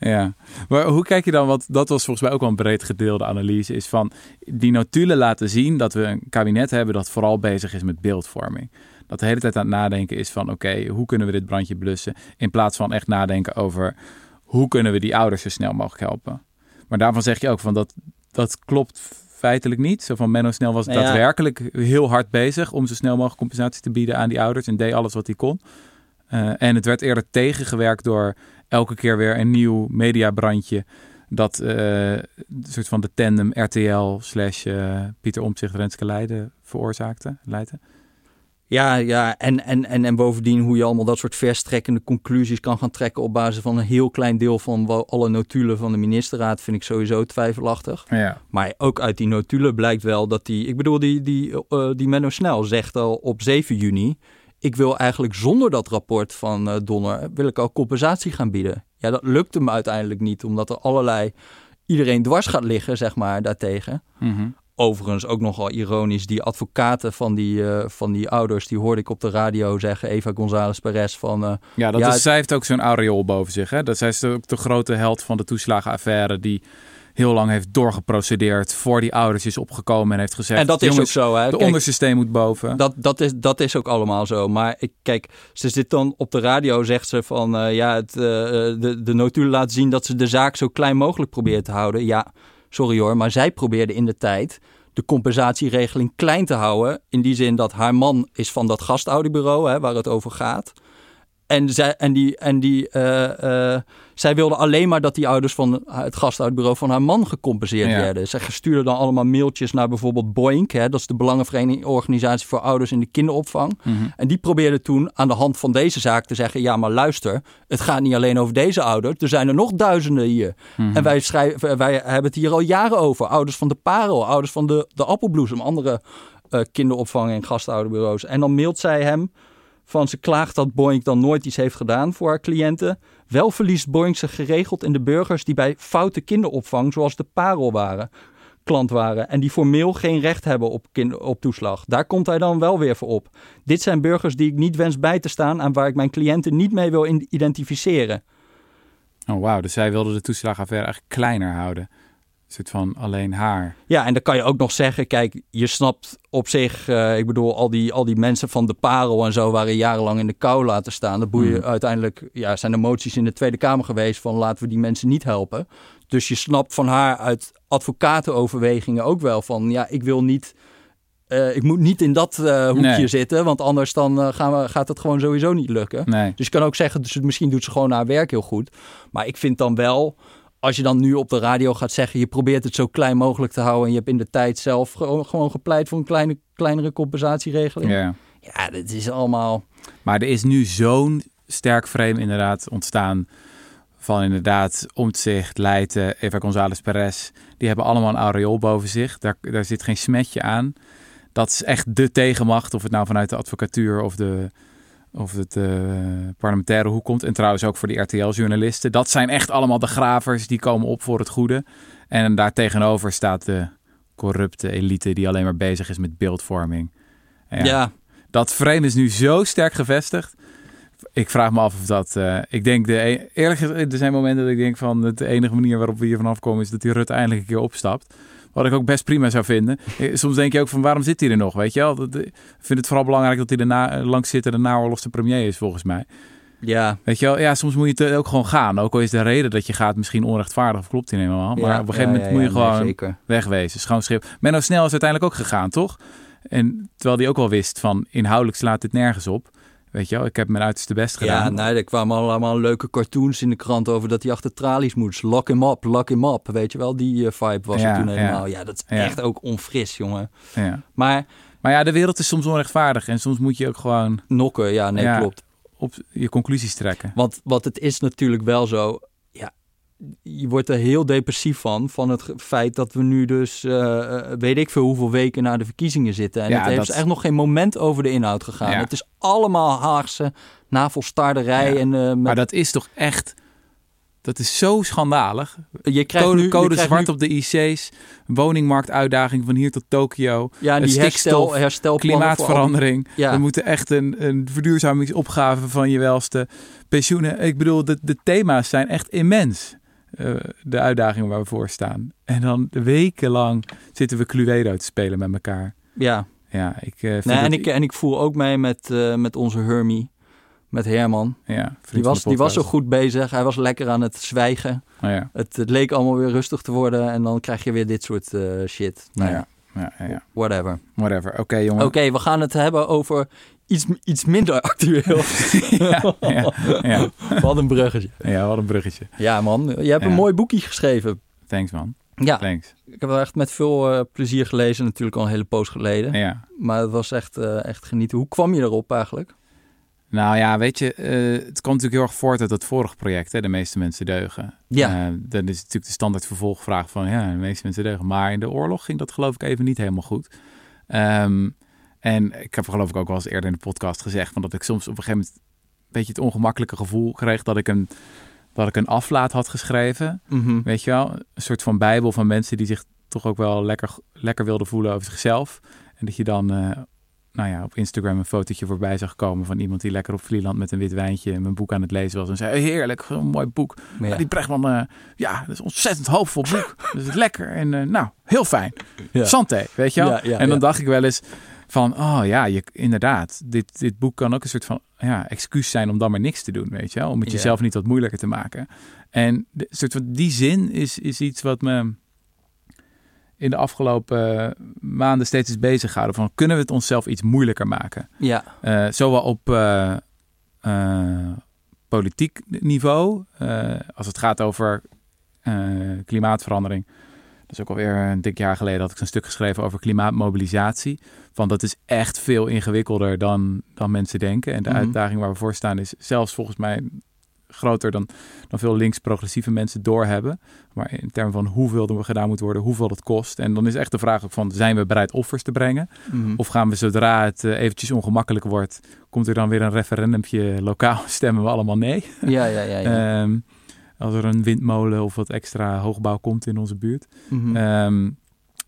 ja. Maar hoe kijk je dan, want dat was volgens mij ook wel een breed gedeelde analyse, is van die notulen laten zien dat we een kabinet hebben dat vooral bezig is met beeldvorming. Dat de hele tijd aan het nadenken is van oké, hoe kunnen we dit brandje blussen? In plaats van echt nadenken over hoe kunnen we die ouders zo snel mogelijk helpen. Maar daarvan zeg je ook van dat, dat klopt feitelijk niet. Zo van Menno Snel was Nou ja. daadwerkelijk heel hard bezig om zo snel mogelijk compensatie te bieden aan die ouders en deed alles wat hij kon. Eh, en het werd eerder tegengewerkt door elke keer weer een nieuw mediabrandje. Dat eh, een soort van de tandem RTL slash eh, Pieter Omtzigt Renske Leiden veroorzaakte. Leiden. Ja, ja en, en, en, en bovendien hoe je allemaal dat soort verstrekkende conclusies kan gaan trekken op basis van een heel klein deel van alle notulen van de ministerraad vind ik sowieso twijfelachtig. Ja. Maar ook uit die notulen blijkt wel dat die, ik bedoel die, die, eh, die Menno Snel zegt al op 7 juni, ik wil eigenlijk zonder dat rapport van eh, Donner, wil ik al compensatie gaan bieden. Ja, dat lukt hem uiteindelijk niet, omdat er allerlei, iedereen dwars gaat liggen, zeg maar, daartegen. Mhm. Overigens ook nogal ironisch, die advocaten van die, eh, van die ouders, die hoorde ik op de radio zeggen, Eva González Perez, van eh, Ja, dat Ja, is, het- zij heeft ook zo'n aureool boven zich. Hè? Dat zij is ook de grote held van de toeslagenaffaire die heel lang heeft doorgeprocedeerd, voor die ouders is opgekomen en heeft gezegd... en dat is ook zo. Hè? de Kijk, onderste steen moet boven. dat, dat, is, dat is ook allemaal zo. Maar ik, kijk, ze zit dan op de radio, zegt ze van eh, ja, het, de, de notulen laten zien dat ze de zaak zo klein mogelijk probeert te houden. Ja, sorry hoor, maar zij probeerde in de tijd de compensatieregeling klein te houden. In die zin dat haar man is van dat gastouderbureau, hè, waar het over gaat. En, zij, en, die, en die, eh, eh, zij wilde alleen maar dat die ouders van het gasthuisbureau van haar man gecompenseerd Ja. werden. Zij stuurde dan allemaal mailtjes naar bijvoorbeeld Boink. Hè, dat is de Belangenvereniging voor Ouders in de Kinderopvang. Mhm. En die probeerde toen aan de hand van deze zaak te zeggen: ja, maar luister, het gaat niet alleen over deze ouders. Er zijn er nog duizenden hier. Mhm. En wij, schrijven, wij hebben het hier al jaren over. Ouders van de Parel, ouders van de, de Appelbloesem, andere eh, kinderopvang en gastouderbureaus. En dan mailt zij hem van ze klaagt dat Boeing dan nooit iets heeft gedaan voor haar cliënten. Wel verliest Boeing zich geregeld in de burgers die bij foute kinderopvang, zoals de Parel waren, klant waren. En die formeel geen recht hebben op, kind, toeslag. Daar komt hij dan wel weer voor op. Dit zijn burgers die ik niet wens bij te staan en waar ik mijn cliënten niet mee wil identificeren. Oh, wauw. Dus zij wilde de toeslagaffaire eigenlijk kleiner houden. Soort van alleen haar. Ja, en dan kan je ook nog zeggen, kijk, je snapt op zich, eh, ik bedoel, al die, al die mensen van de parel en zo waren jarenlang in de kou laten staan. Dat boeien Hmm. uiteindelijk, ja, zijn er moties in de Tweede Kamer geweest van laten we die mensen niet helpen. Dus je snapt van haar uit advocatenoverwegingen ook wel van, ja, ik wil niet, eh, ik moet niet in dat eh, hoekje Nee. zitten, want anders dan gaan we, gaat het gewoon sowieso niet lukken. Nee. Dus je kan ook zeggen, dus misschien doet ze gewoon haar werk heel goed. Maar ik vind dan wel, als je dan nu op de radio gaat zeggen, je probeert het zo klein mogelijk te houden en je hebt in de tijd zelf gewoon, gewoon gepleit voor een kleine, kleinere compensatieregeling. Ja. Ja. dit is allemaal. Maar er is nu zo'n sterk frame inderdaad ontstaan van inderdaad Omtzigt, Leijten, Eva González Perez. Die hebben allemaal een aureool boven zich. Daar, daar zit geen smetje aan. Dat is echt de tegenmacht, of het nou vanuit de advocatuur of de of het eh, parlementaire hoek komt. En trouwens ook voor die RTL-journalisten. Dat zijn echt allemaal de gravers die komen op voor het goede. En daar tegenover staat de corrupte elite die alleen maar bezig is met beeldvorming. Ja, dat frame is nu zo sterk gevestigd. Ik vraag me af of dat. eh, ik denk, de, e- eerlijk gezegd, er zijn momenten dat ik denk van de enige manier waarop we hier vanaf komen is dat die Rutte eindelijk een keer opstapt. Wat ik ook best prima zou vinden. Eh, Soms denk je ook van waarom zit hij er nog? Weet je wel? Eh, Ik vind het vooral belangrijk dat hij de na, langzittende naoorlogse premier is, volgens mij. ja, Weet je wel? Ja, soms moet je het ook gewoon gaan. Ook al is de reden dat je gaat misschien onrechtvaardig of klopt niet helemaal. Maar ja, op een gegeven ja, moment ja, moet je gewoon zeker. wegwezen. Schoon schip. Menno Snel is uiteindelijk ook gegaan, toch? En terwijl hij ook wel wist van inhoudelijk slaat dit nergens op. Weet je wel, ik heb mijn uiterste best Ja, gedaan. nee, er kwamen allemaal leuke cartoons in de krant over dat hij achter tralies moest. Lock him up, lock him up. Weet je wel, die eh, vibe was Ja, er toen ja. helemaal. Ja, dat is Ja. echt ook onfris, jongen. Ja. Maar Maar ja, de wereld is soms onrechtvaardig. En soms moet je ook gewoon nokken, ja, nee, Ja. klopt. op je conclusies trekken. Want wat het is natuurlijk wel zo, ja, je wordt er heel depressief van, van het feit dat we nu dus, eh, eh, weet ik veel hoeveel weken na de verkiezingen zitten. En Ja, het heeft dat- echt nog geen moment over de inhoud gegaan. Ja. Het is allemaal Haagse navelstarderij. Ja. En, eh, met, Maar dat is toch echt... Dat is zo schandalig. je krijgt Code, nu, code zwart nu- op de IC's. Woningmarktuitdaging van hier tot Tokio. ja, die stikstof, herstel, Klimaatverandering. Ja. We moeten echt een, een verduurzamingsopgave van je welste. Pensioenen. Ik bedoel, de, de thema's zijn echt immens. Eh, de uitdagingen waar we voor staan. En dan wekenlang zitten we Cluedo te spelen met elkaar. Ja, Ja, ik eh, nee, en, ik, en ik voel ook mee met, eh, met onze Hermie, met Herman. Ja, Die was, die was zo goed bezig. Hij was lekker aan het zwijgen. Oh, ja. Het, het leek allemaal weer rustig te worden. En dan krijg je weer dit soort shit. Nou ja. Ja, ja, ja. Whatever. Whatever. Oké, jongen. Oké, we gaan het hebben over iets, iets minder actueel. <laughs> ja, ja, ja. Wat een bruggetje. ja, wat een bruggetje. Ja, man. Je hebt een mooi boekje geschreven. Thanks, man. Ja, Thanks. ik heb wel echt met veel eh, plezier gelezen. Natuurlijk al een hele poos geleden. Ja. Maar het was echt, eh, echt genieten. Hoe kwam je erop eigenlijk? Nou ja, weet je, eh, het kwam natuurlijk heel erg voort uit dat vorige project, hè, De meeste mensen deugen. Ja. Dan is natuurlijk de standaard vervolgvraag van, ja, de meeste mensen deugen. Maar in de oorlog ging dat geloof ik even niet helemaal goed. Ehm, en ik heb geloof ik ook wel eens eerder in de podcast gezegd, van dat ik soms op een gegeven moment een beetje het ongemakkelijke gevoel kreeg dat ik een, dat ik een aflaat had geschreven. Mhm. Weet je wel, een soort van bijbel van mensen die zich toch ook wel lekker, lekker wilden voelen over zichzelf. En dat je dan, eh, nou ja, op Instagram een fotootje voorbij zag komen van iemand die lekker op Vlieland met een wit wijntje mijn boek aan het lezen was. En zei, heerlijk, een mooi boek. Ja. ja. Die Bregman, eh, ja, dat is een ontzettend hoopvol boek. <laughs> dat is lekker en eh, nou, heel fijn. Ja. Santé, weet je wel. Ja, en dan dacht ik wel eens van, oh ja, je, inderdaad, dit, dit boek kan ook een soort van ja, excuus zijn om dan maar niks te doen, weet je wel. Om het jezelf niet wat moeilijker te maken. En de, soort van die zin is, is iets wat me in de afgelopen eh, maanden steeds is bezig gehouden. Van kunnen we het onszelf iets moeilijker maken? Ja, Eh, zowel op, eh, politiek niveau. Als het gaat over klimaatverandering. Dat is ook alweer een dik jaar geleden dat ik een stuk geschreven over klimaatmobilisatie. Van dat is echt veel ingewikkelder dan, dan mensen denken. En de Mhm. uitdaging waar we voor staan is zelfs volgens mij groter dan, dan veel links-progressieve mensen doorhebben. Maar in termen van hoeveel er gedaan moet worden, hoeveel het kost. En dan is echt de vraag ook van, zijn we bereid offers te brengen? Mhm. Of gaan we zodra het eh, eventjes ongemakkelijk wordt, komt er dan weer een referendumpje lokaal, <laughs> stemmen we allemaal nee? Ja, ja, ja. ja. Ehm, als er een windmolen of wat extra hoogbouw komt in onze buurt. Mhm. Ehm,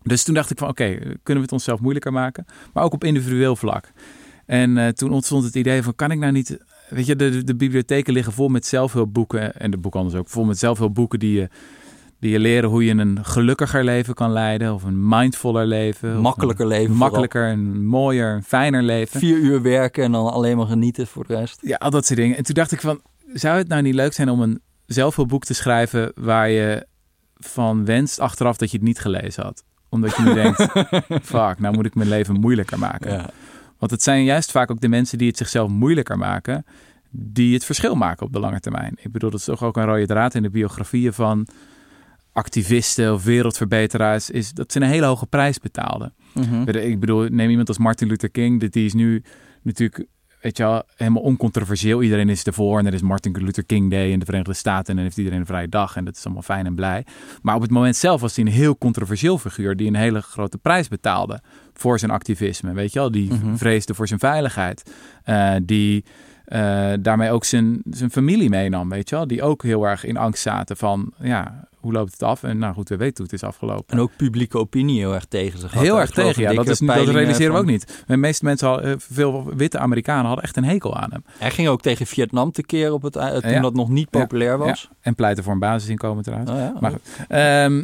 dus toen dacht ik van oké, kunnen we het onszelf moeilijker maken? Maar ook op individueel vlak. En eh, toen ontstond het idee van kan ik nou niet... Weet je, de, de bibliotheken liggen vol met zelfhulpboeken. En de boekhandels ook vol met zelfhulpboeken die je, die je leren hoe je een gelukkiger leven kan leiden. Of een mindfuller leven. Makkelijker leven Makkelijker, een mooier, een fijner leven. Vier uur werken en dan alleen maar genieten voor de rest. Ja, al dat soort dingen. En toen dacht ik van, zou het nou niet leuk zijn om een zelfhulpboek te schrijven waar je van wenst achteraf dat je het niet gelezen had? Omdat je nu denkt, <laughs> fuck, nou moet ik mijn leven moeilijker maken. Ja. Want het zijn juist vaak ook de mensen die het zichzelf moeilijker maken, die het verschil maken op de lange termijn. Ik bedoel, dat is toch ook een rode draad in de biografieën van activisten of wereldverbeteraars, is dat ze een hele hoge prijs betaalden. Mhm. Ik bedoel, neem iemand als Martin Luther King. Die is nu natuurlijk, weet je wel, helemaal oncontroversieel. Iedereen is ervoor en er is Martin Luther King Day in de Verenigde Staten. En dan heeft iedereen een vrije dag en dat is allemaal fijn en blij. Maar op het moment zelf was hij een heel controversieel figuur die een hele grote prijs betaalde voor zijn activisme. Weet je wel, die Mhm. vreesde voor zijn veiligheid. Eh, die eh, daarmee ook zijn, zijn familie meenam, weet je wel. Die ook heel erg in angst zaten van, ja, hoe loopt het af? En nou goed, we weten hoe het is afgelopen. En ook publieke opinie heel erg tegen had. Heel erg tegen, ja. Dat, is, dat realiseren we ook niet. De meeste mensen, hadden, eh, veel witte Amerikanen hadden echt een hekel aan hem. Hij ging ook tegen Vietnam tekeer op het, toen Ja. dat nog niet Ja. populair was. En pleiten voor een basisinkomen trouwens. Oh Maar goed. Ehm,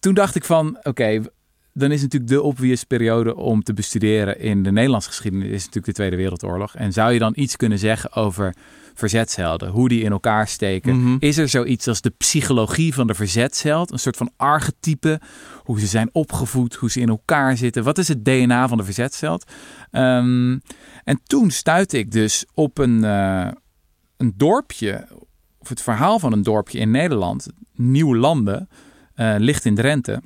toen dacht ik van, oké, dan is natuurlijk de obvious periode om te bestuderen in de Nederlandse geschiedenis is natuurlijk de Tweede Wereldoorlog. En zou je dan iets kunnen zeggen over verzetshelden, hoe die in elkaar steken? Mhm. Is er zoiets als de psychologie van de verzetsheld? Een soort van archetype, hoe ze zijn opgevoed, hoe ze in elkaar zitten. Wat is het DNA van de verzetsheld? Ehm, en toen stuitte ik dus op een, eh, een dorpje, of het verhaal van een dorpje in Nederland, Nieuwlanden, eh ligt in Drenthe.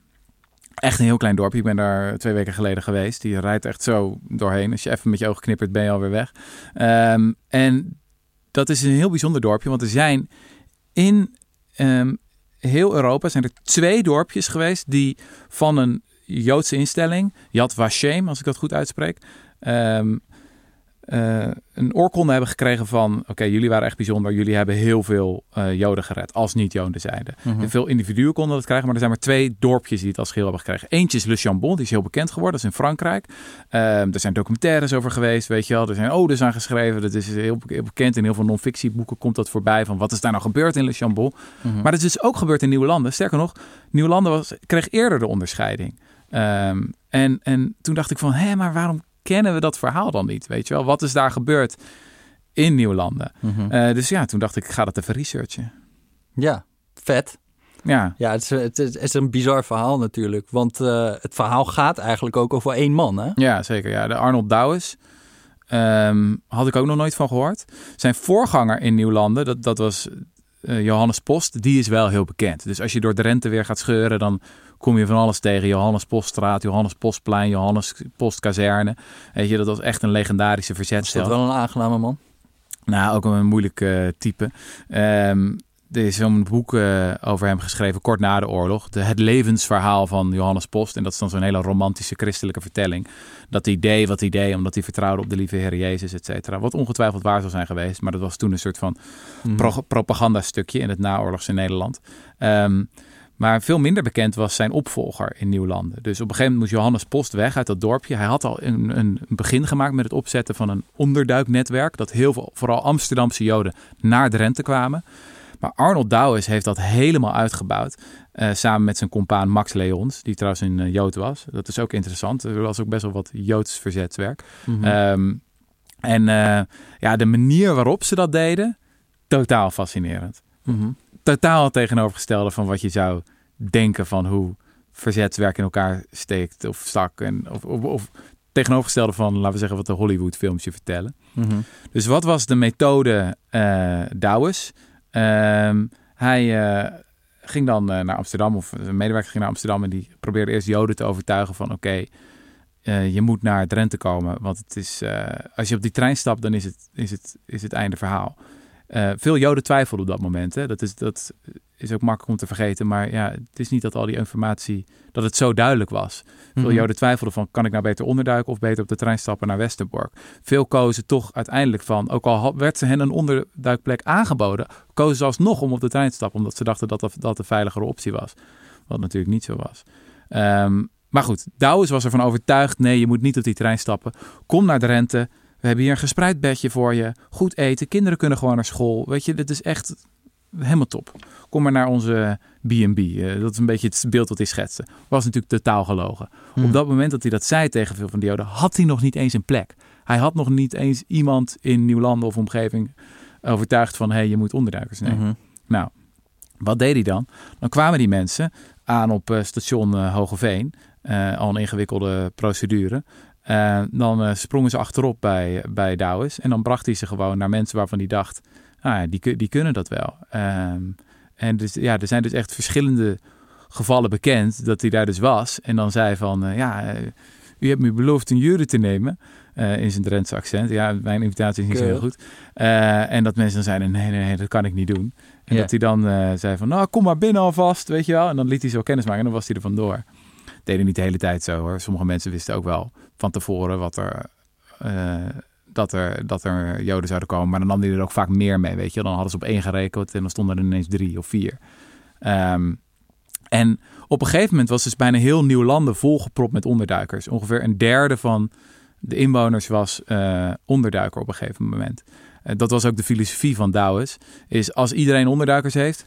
Echt een heel klein dorpje. Ik ben daar twee weken geleden geweest. Die rijdt echt zo doorheen. Als je even met je ogen knippert, ben je alweer weg. Ehm, en dat is een heel bijzonder dorpje, want er zijn in ehm, heel Europa zijn er twee dorpjes geweest die van een Joodse instelling, Yad Vashem, als ik dat goed uitspreek, ehm, eh, een oorkonde hebben gekregen van, oké, jullie waren echt bijzonder, jullie hebben heel veel eh, Joden gered, als niet-Joden zeiden. Mhm. En veel individuen konden dat krijgen, maar er zijn maar twee dorpjes die het als geheel hebben gekregen. Eentje is Le Chambon, die is heel bekend geworden, dat is in Frankrijk. Ehm, er zijn documentaires over geweest, weet je wel. Er zijn odes aan geschreven, dat is heel, bekend. In heel veel non-fictieboeken komt dat voorbij van wat is daar nou gebeurd in Le Chambon. Mhm. Maar dat is dus ook gebeurd in Nieuwlanden. Sterker nog, Nieuwlanden was, kreeg eerder de onderscheiding. Ehm, en, en toen dacht ik van, hé, maar waarom kennen we dat verhaal dan niet? Weet je wel, wat is daar gebeurd in Nieuwlanden? Mhm. Eh, dus ja, toen dacht ik, ik ga dat even researchen. Ja, vet. Ja, Ja, het is, het, is, het is een bizar verhaal natuurlijk. Want eh, het verhaal gaat eigenlijk ook over één man, hè? ja zeker. Ja. De Arnold Douwes ehm, had ik ook nog nooit van gehoord. Zijn voorganger in Nieuwlanden, dat, dat was eh, Johannes Post, die is wel heel bekend. Dus als je door Drenthe weer gaat scheuren, dan kom je van alles tegen. Johannes Poststraat, Johannes Postplein, Johannes Postkazerne. Weet je, dat was echt een legendarische Is dat verzetstel. wel een aangename man? Nou, ook een moeilijk eh, type. Ehm, er is zo'n boek eh, over hem geschreven kort na de oorlog. De, het levensverhaal van Johannes Post. En dat is dan zo'n hele romantische christelijke vertelling. Dat hij deed wat hij deed omdat hij vertrouwde op de lieve Heer Jezus, et cetera. Wat ongetwijfeld waar zou zijn geweest. Maar dat was toen een soort van Mhm. pro- propagandastukje in het naoorlogse Nederland. Ehm, maar veel minder bekend was zijn opvolger in Nieuwlanden. Dus op een gegeven moment moest Johannes Post weg uit dat dorpje. Hij had al een, een begin gemaakt met het opzetten van een onderduiknetwerk. Dat heel veel, vooral Amsterdamse Joden, naar Drenthe kwamen. Maar Arnold Douwes heeft dat helemaal uitgebouwd. eh, samen met zijn compaan Max Leons, die trouwens een eh, Jood was. Dat is ook interessant. Er was ook best wel wat Joods verzetswerk. Mhm. Ehm, en eh, ja, de manier waarop ze dat deden, totaal fascinerend. Mhm. Totaal tegenovergestelde van wat je zou denken van hoe verzetswerk in elkaar steekt of stak. En, of, of, of tegenovergestelde van, laten we zeggen, wat de Hollywood films je vertellen. Mhm. Dus wat was de methode uh, Douwes? Hij eh, ging dan eh, naar Amsterdam, of een medewerker ging naar Amsterdam en die probeerde eerst Joden te overtuigen van oké, je moet naar Drenthe komen. Want het is, als je op die trein stapt, dan is het, is het, is het einde verhaal. Veel Joden twijfelden op dat moment. Hè. Dat, is, dat is ook makkelijk om te vergeten. Maar ja, het is niet dat al die informatie, dat het zo duidelijk was. Veel mm Joden twijfelden van, kan ik nou beter onderduiken of beter op de trein stappen naar Westerbork? Veel kozen toch uiteindelijk van, ook al werd ze hen een onderduikplek aangeboden, kozen ze alsnog om op de trein te stappen, omdat ze dachten dat dat, de veiligere optie was. Wat natuurlijk niet zo was. Um, maar goed, Douwes was ervan overtuigd, nee, je moet niet op die trein stappen. Kom naar Drenthe, we hebben hier een gespreid bedje voor je, goed eten, kinderen kunnen gewoon naar school. Weet je, dit is echt helemaal top. Kom maar naar onze B&B. Uh, dat is een beetje het beeld wat hij schetste. Was natuurlijk totaal gelogen. Hmm. Op dat moment dat hij dat zei tegen veel van die Joden, had hij nog niet eens een plek. Hij had nog niet eens iemand in Nieuwlanden of omgeving overtuigd van, hé, hey, je moet onderduikers nemen. Mhm. Nou, wat deed hij dan? Dan kwamen die mensen aan op uh, station uh, Hogeveen. al een ingewikkelde procedure. Dan sprongen ze achterop bij, bij Douwes. En dan bracht hij ze gewoon naar mensen waarvan hij dacht nou ja, die, die kunnen dat wel. Ehm, en dus, ja, er zijn dus echt verschillende gevallen bekend dat hij daar dus was. En dan zei van, uh, ja, uh, u hebt me beloofd een jury te nemen. Uh, in zijn Drentse accent. Ja, mijn invitatie is niet zo heel goed. en dat mensen dan zeiden, nee, nee, nee, dat kan ik niet doen. En dat hij dan zei van, nou, kom maar binnen alvast, weet je wel. En dan liet hij zo kennis maken en dan was hij er vandoor. Deed hij niet de hele tijd zo hoor. Sommige mensen wisten ook wel van tevoren wat er dat er, dat er Joden zouden komen. Maar dan nam hij er ook vaak meer mee, weet je. Dan hadden ze op één gerekend en dan stonden er ineens drie of vier. Ehm, en op een gegeven moment was dus bijna heel nieuw landen volgepropt met onderduikers. Ongeveer een derde van de inwoners was uh, onderduiker op een gegeven moment. Uh, dat was ook de filosofie van Douwes. Is als iedereen onderduikers heeft,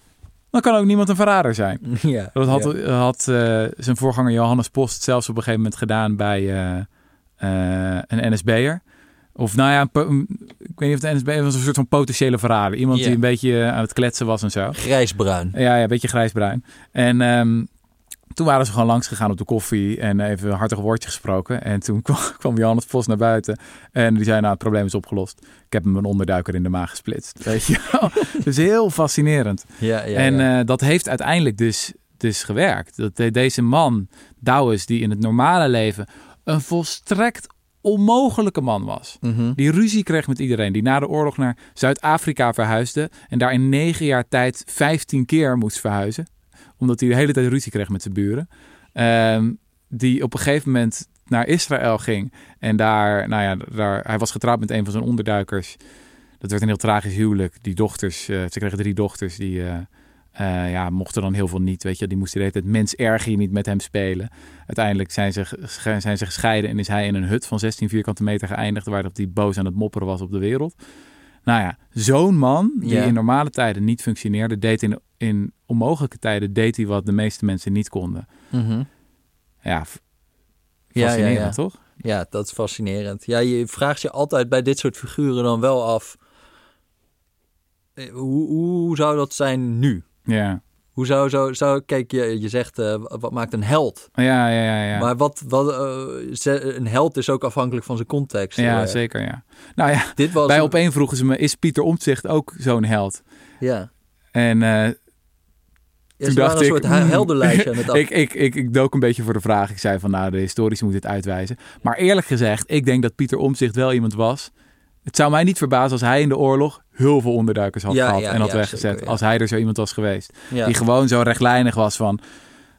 dan kan ook niemand een verrader zijn. <laughs> Ja, dat had, had uh, zijn voorganger Johannes Post zelfs op een gegeven moment gedaan bij een NSB'er. Of nou ja, ik weet niet of de NSB was een soort van potentiële verrader. Iemand die een beetje eh, aan het kletsen was en zo. Grijsbruin. Ja, ja een beetje grijsbruin. En um, toen waren ze gewoon langs gegaan op de koffie en even een hartig woordje gesproken. En toen <laughs> kwam, kwam Johannes Vos naar buiten en die zei, nou het probleem is opgelost. Ik heb hem een onderduiker in de maag gesplitst. <laughs> Weet je Dus heel fascinerend. Ja, ja, en uh, dat heeft uiteindelijk dus, dus gewerkt. Dat deze man, Douwes, die in het normale leven een volstrekt onmogelijke man was. Mhm. Die ruzie kreeg met iedereen. Die na de oorlog naar Zuid-Afrika verhuisde. En daar in negen jaar tijd vijftien keer moest verhuizen. Omdat hij de hele tijd ruzie kreeg met zijn buren. Ehm, die op een gegeven moment naar Israël ging. En daar, nou ja, daar, hij was getrouwd met een van zijn onderduikers. Dat werd een heel tragisch huwelijk. Die dochters, uh, ze kregen drie dochters die... Uh, uh, ja, mochten dan heel veel niet. Weet je, die moesten de hele tijd mens erger niet met hem spelen. Uiteindelijk zijn ze, zijn ze gescheiden en is hij in een hut van 16 vierkante meter geëindigd. Waar hij boos aan het mopperen was op de wereld. Nou ja, zo'n man die in normale tijden niet functioneerde, deed in, in onmogelijke tijden deed hij wat de meeste mensen niet konden. Mm Ja, fascinerend ja, ja, toch? Ja, dat is fascinerend. Ja, je vraagt je altijd bij dit soort figuren dan wel af. Eh, hoe, hoe zou dat zijn nu? Ja. Hoe zou, zo, zou kijk, je, je zegt, uh, wat maakt een held? Ja, ja, ja. ja. Maar wat, wat uh, een held is ook afhankelijk van zijn context. Ja, uh, zeker, ja. Nou ja, Dit was bij opeen vroegen ze me, is Pieter Omtzigt ook zo'n held? Ja. En ja, toen dacht een ik, soort heldenlijstje aan het <laughs> ik, ik, ik, ik dook een beetje voor de vraag. Ik zei van, nou, de historici moeten het uitwijzen. Maar eerlijk gezegd, ik denk dat Pieter Omtzigt wel iemand was het zou mij niet verbazen als hij in de oorlog heel veel onderduikers had gehad en had weggezet. als hij er zo iemand was geweest. Die gewoon zo rechtlijnig was van,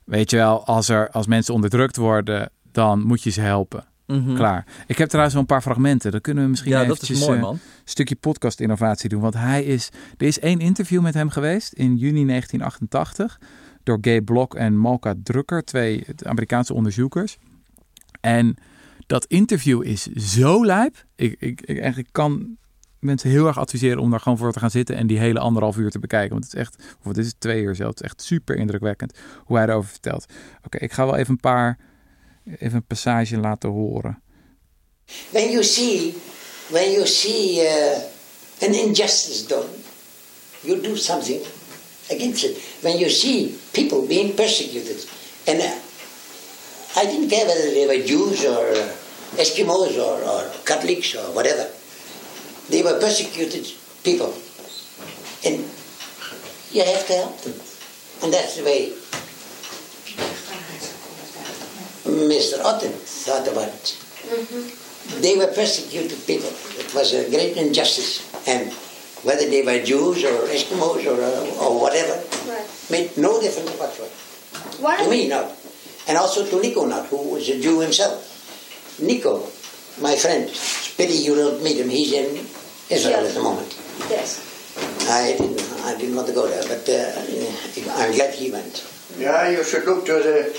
weet je wel, als, er, als mensen onderdrukt worden, dan moet je ze helpen. Mhm. Klaar. Ik heb trouwens wel een paar fragmenten. Dan kunnen we misschien ja, eventjes, mooi, uh, een stukje podcast innovatie doen. Want hij is, er is één interview met hem geweest in juni 1988 door Gay Block en Malka Drucker, twee Amerikaanse onderzoekers. En dat interview is zo lijp. Ik, ik, ik, eigenlijk kan mensen heel erg adviseren om daar gewoon voor te gaan zitten en die hele anderhalf uur te bekijken. Want het is echt, of het is twee uur zelfs, echt super indrukwekkend hoe hij erover vertelt. Oké, ik ga wel even een paar, even een passage laten horen. When you see, when you see uh, an injustice done, you do something against it. When you see people being persecuted, and uh, I didn't care whether they were Jews or Eskimos or, or Catholics or whatever. They were persecuted people. And you have to help them. And that's the way Mr. Otten thought about it. They were persecuted people. It was a great injustice. And whether they were Jews or Eskimos or, uh, or whatever, Right. made no difference whatsoever. Why To me, not. And also to Nico, not, who was a Jew himself. Nico, my friend, it's pity you don't meet him. He's in Israel Yeah. at the moment. Yes. I didn't, I didn't want to go there, but uh, I'm glad he went. Yeah, you should look to the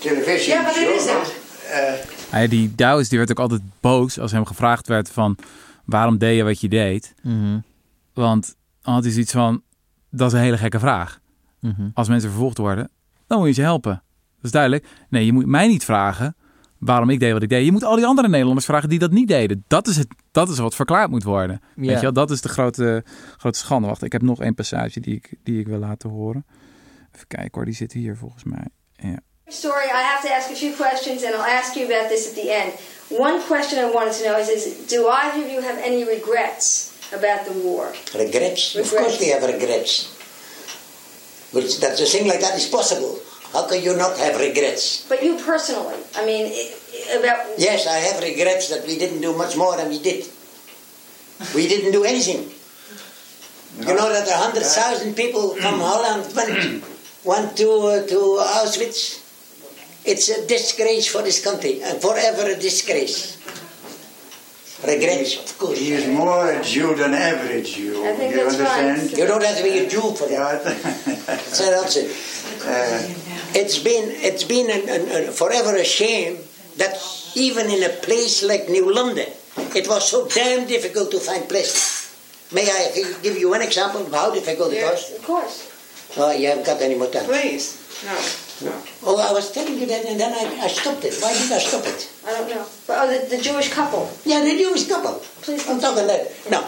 television Yeah, but is. Uh, Hij, die Douwes die werd ook altijd boos als hem gevraagd werd van waarom deed je wat je deed. Want dan had hij zoiets van, dat is een hele gekke vraag. Als mensen vervolgd worden, dan moet je ze helpen. Dat is duidelijk. Nee, je moet mij niet vragen waarom ik deed wat ik deed. Je moet al die andere Nederlanders vragen die dat niet deden. Dat is, het, dat is wat verklaard moet worden. Weet je wel? Dat is de grote, grote schande. Wacht, ik heb nog één passage die ik, die ik wil laten horen. Even kijken hoor, die zit hier volgens mij. Ja. Story, I have to ask a few questions, and I'll ask you about this at the end. One question I wanted to know is, is do either of you have any regrets about the war? Regrets? Of course we have regrets. But that a thing like that is possible. How can you not have regrets? But you personally, I mean, i- i- about Yes, I have regrets that we didn't do much more than we did. We didn't do anything. You know that a hundred thousand people from Holland went, <clears throat> went to, uh, to Auschwitz? It's a disgrace for this country, and forever a disgrace. Regrets, of course. he is more a Jew than average Jew. I think you that's right. understand? You don't have to be a Jew for that. Yeah, <laughs> That's not it. uh, It's been, it's been an, an, an- forever a shame that even in a place like New London, it was so damn difficult to find places. May I give you one example of how difficult it was? of course. Oh, you haven't got any more time. Please. No. No. Oh, I was telling you that and then I, I stopped it. Why did I stop it? I don't know. But oh, the, the Jewish couple. Yeah, the Jewish couple. Please I'm talking that. No,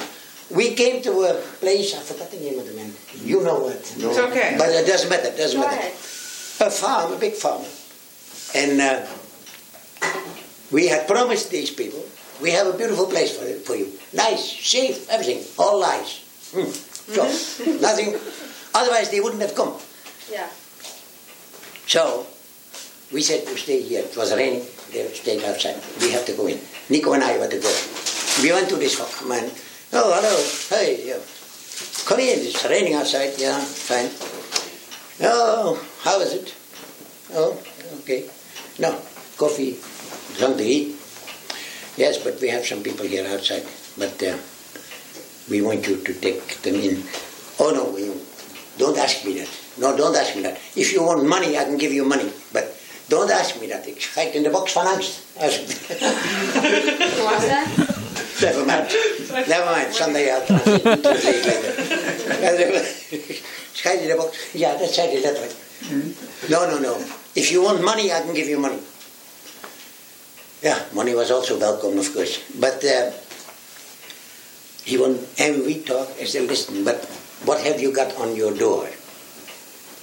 we came to a place, I forgot the name of the man. You know what. It's okay. But it doesn't matter, it doesn't Go matter. ahead. A farm, a big farm. And uh, we had promised these people, we have a beautiful place for, for you. Nice, safe, everything, all lies. Hmm. So, <laughs> nothing, otherwise they wouldn't have come. Yeah. So, we said, to stay here. It was raining, they stayed outside. We have to go in. Nico and I were to go. We went to this man. Oh, hello, hey, yeah. come in, it's raining outside. Yeah, fine. Oh, how is it? Oh, okay. No, coffee, something to eat. Yes, but we have some people here outside. But uh, we want you to take them in. Oh no, you don't ask me that. No, don't ask me that. If you want money, I can give you money. But don't ask me that. Ik schijt in de box van angst. Als- that? Never mind. Never mind. Sunday I'll translate later. <laughs> Schijt in de box. Ja, dat zei hij letterlijk. No, no, no. If you want money, I can give you money. Yeah, money was also welcome, of course. But uh, he won, and we talked. I said, listen, but what have you got on your door?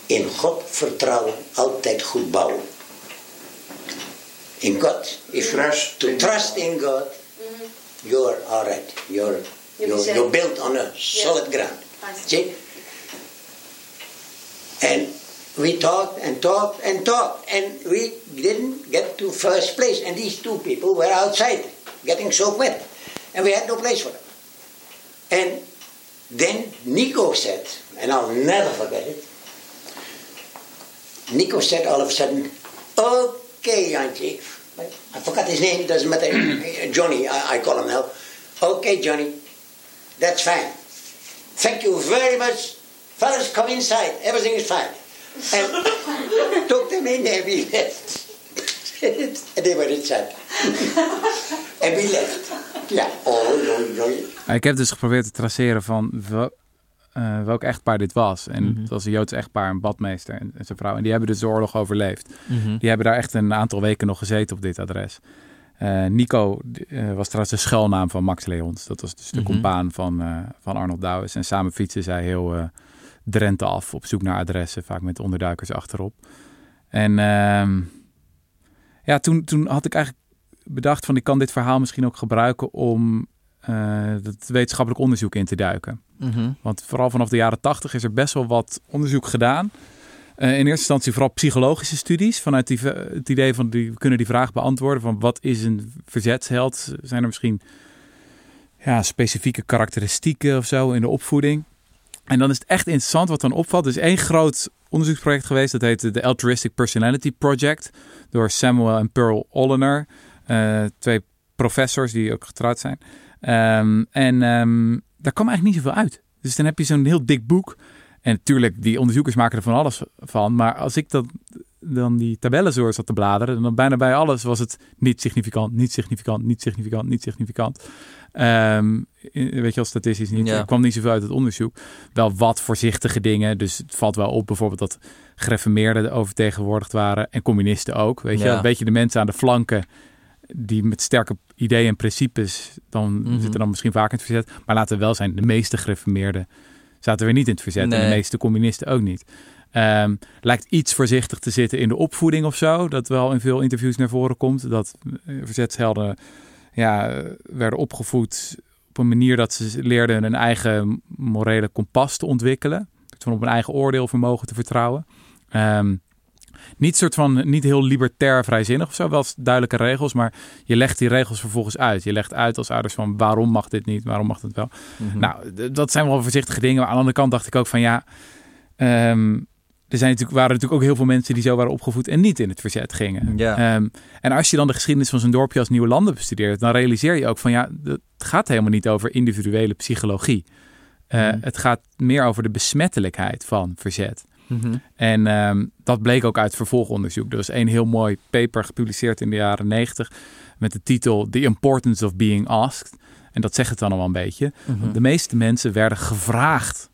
In God vertrouwen, altijd goed bouwen. In God, if Trust you in to trust in God, you're all right. You're you're, you're built on a solid ground. See. And we talked and talked and talked, and we didn't get to first place. And these two people were outside, getting so wet, and we had no place for them. And then Nico said, and I'll never forget it. Nico said all of a sudden, "Okay, Jantje." I forgot his name. Doesn't matter. <clears throat> Johnny, I, I call him now. Okay, Johnny, that's fine. Thank you very much. Fellas, come inside. Everything is fine. And <laughs> took them in and we left. <laughs> and they were inside. and we left. Ja, oh, oh. Ik heb dus geprobeerd te traceren van wel, eh, welk echtpaar dit was. En het was een Joods echtpaar, een badmeester en, en zijn vrouw. En die hebben dus de oorlog overleefd. Die hebben daar echt een aantal weken nog gezeten op dit adres. Eh, Nico eh, was trouwens de schuilnaam van Max Leons. Dat was dus de compaan van, eh, van Arnold Douwes. En samen fietsen zij heel eh, Drenthe af op zoek naar adressen. Vaak met onderduikers achterop. En ehm, ja, toen, toen had ik eigenlijk bedacht van ik kan dit verhaal misschien ook gebruiken om eh, het wetenschappelijk onderzoek in te duiken. Mhm. Want vooral vanaf de jaren tachtig is er best wel wat onderzoek gedaan. Eh, in eerste instantie vooral psychologische studies. Vanuit die, het idee van die, we kunnen die vraag beantwoorden van wat is een verzetsheld? Zijn er misschien ja, specifieke karakteristieken of zo in de opvoeding? En dan is het echt interessant wat dan opvalt. Er is één groot onderzoeksproject geweest. Dat heette de Altruistic Personality Project. Door Samuel en Pearl Ollener. Uh, twee professors die ook getrouwd zijn. Um, en um, daar kwam eigenlijk niet zoveel uit. Dus dan heb je zo'n heel dik boek. En natuurlijk, die onderzoekers maken er van alles van. Maar als ik dat, dan die tabellen zo zat te bladeren, dan bijna bij alles was het niet significant, niet significant, niet significant, niet significant. Um, weet je, als statistisch niet. Ja. Er kwam niet zoveel uit het onderzoek. Wel wat voorzichtige dingen. Dus het valt wel op bijvoorbeeld dat gereformeerden overtegenwoordigd waren. En communisten ook. Weet je, Ja. een beetje de mensen aan de flanken die met sterke ideeën en principes, dan Mhm. zitten dan misschien vaak in het verzet. Maar laten we wel zijn, de meeste gereformeerden zaten weer niet in het verzet. En de meeste communisten ook niet. Ehm, lijkt iets voorzichtig te zitten in de opvoeding of zo. Dat wel in veel interviews naar voren komt. Dat eh, verzetshelden ja, werden opgevoed op een manier dat ze leerden een eigen morele kompas te ontwikkelen. Van op een eigen oordeelvermogen te vertrouwen. Ehm, niet soort van niet heel libertair vrijzinnig of zo, wel duidelijke regels, maar je legt die regels vervolgens uit. Je legt uit als ouders van waarom mag dit niet, waarom mag het wel. Mhm. Nou, dat zijn wel voorzichtige dingen. Maar aan de andere kant dacht ik ook van ja, ehm, er zijn natuurlijk, waren natuurlijk ook heel veel mensen die zo waren opgevoed en niet in het verzet gingen. Ja. Ehm, en als je dan de geschiedenis van zo'n dorpje als Nieuwe Landen bestudeert, dan realiseer je ook van ja, het gaat helemaal niet over individuele psychologie. Eh, Mhm. Het gaat meer over de besmettelijkheid van verzet. Mhm. En ehm, dat bleek ook uit vervolgonderzoek. Er was één heel mooi paper gepubliceerd in de jaren 90 met de titel The Importance of Being Asked. En dat zegt het dan al een beetje. Mhm. De meeste mensen werden gevraagd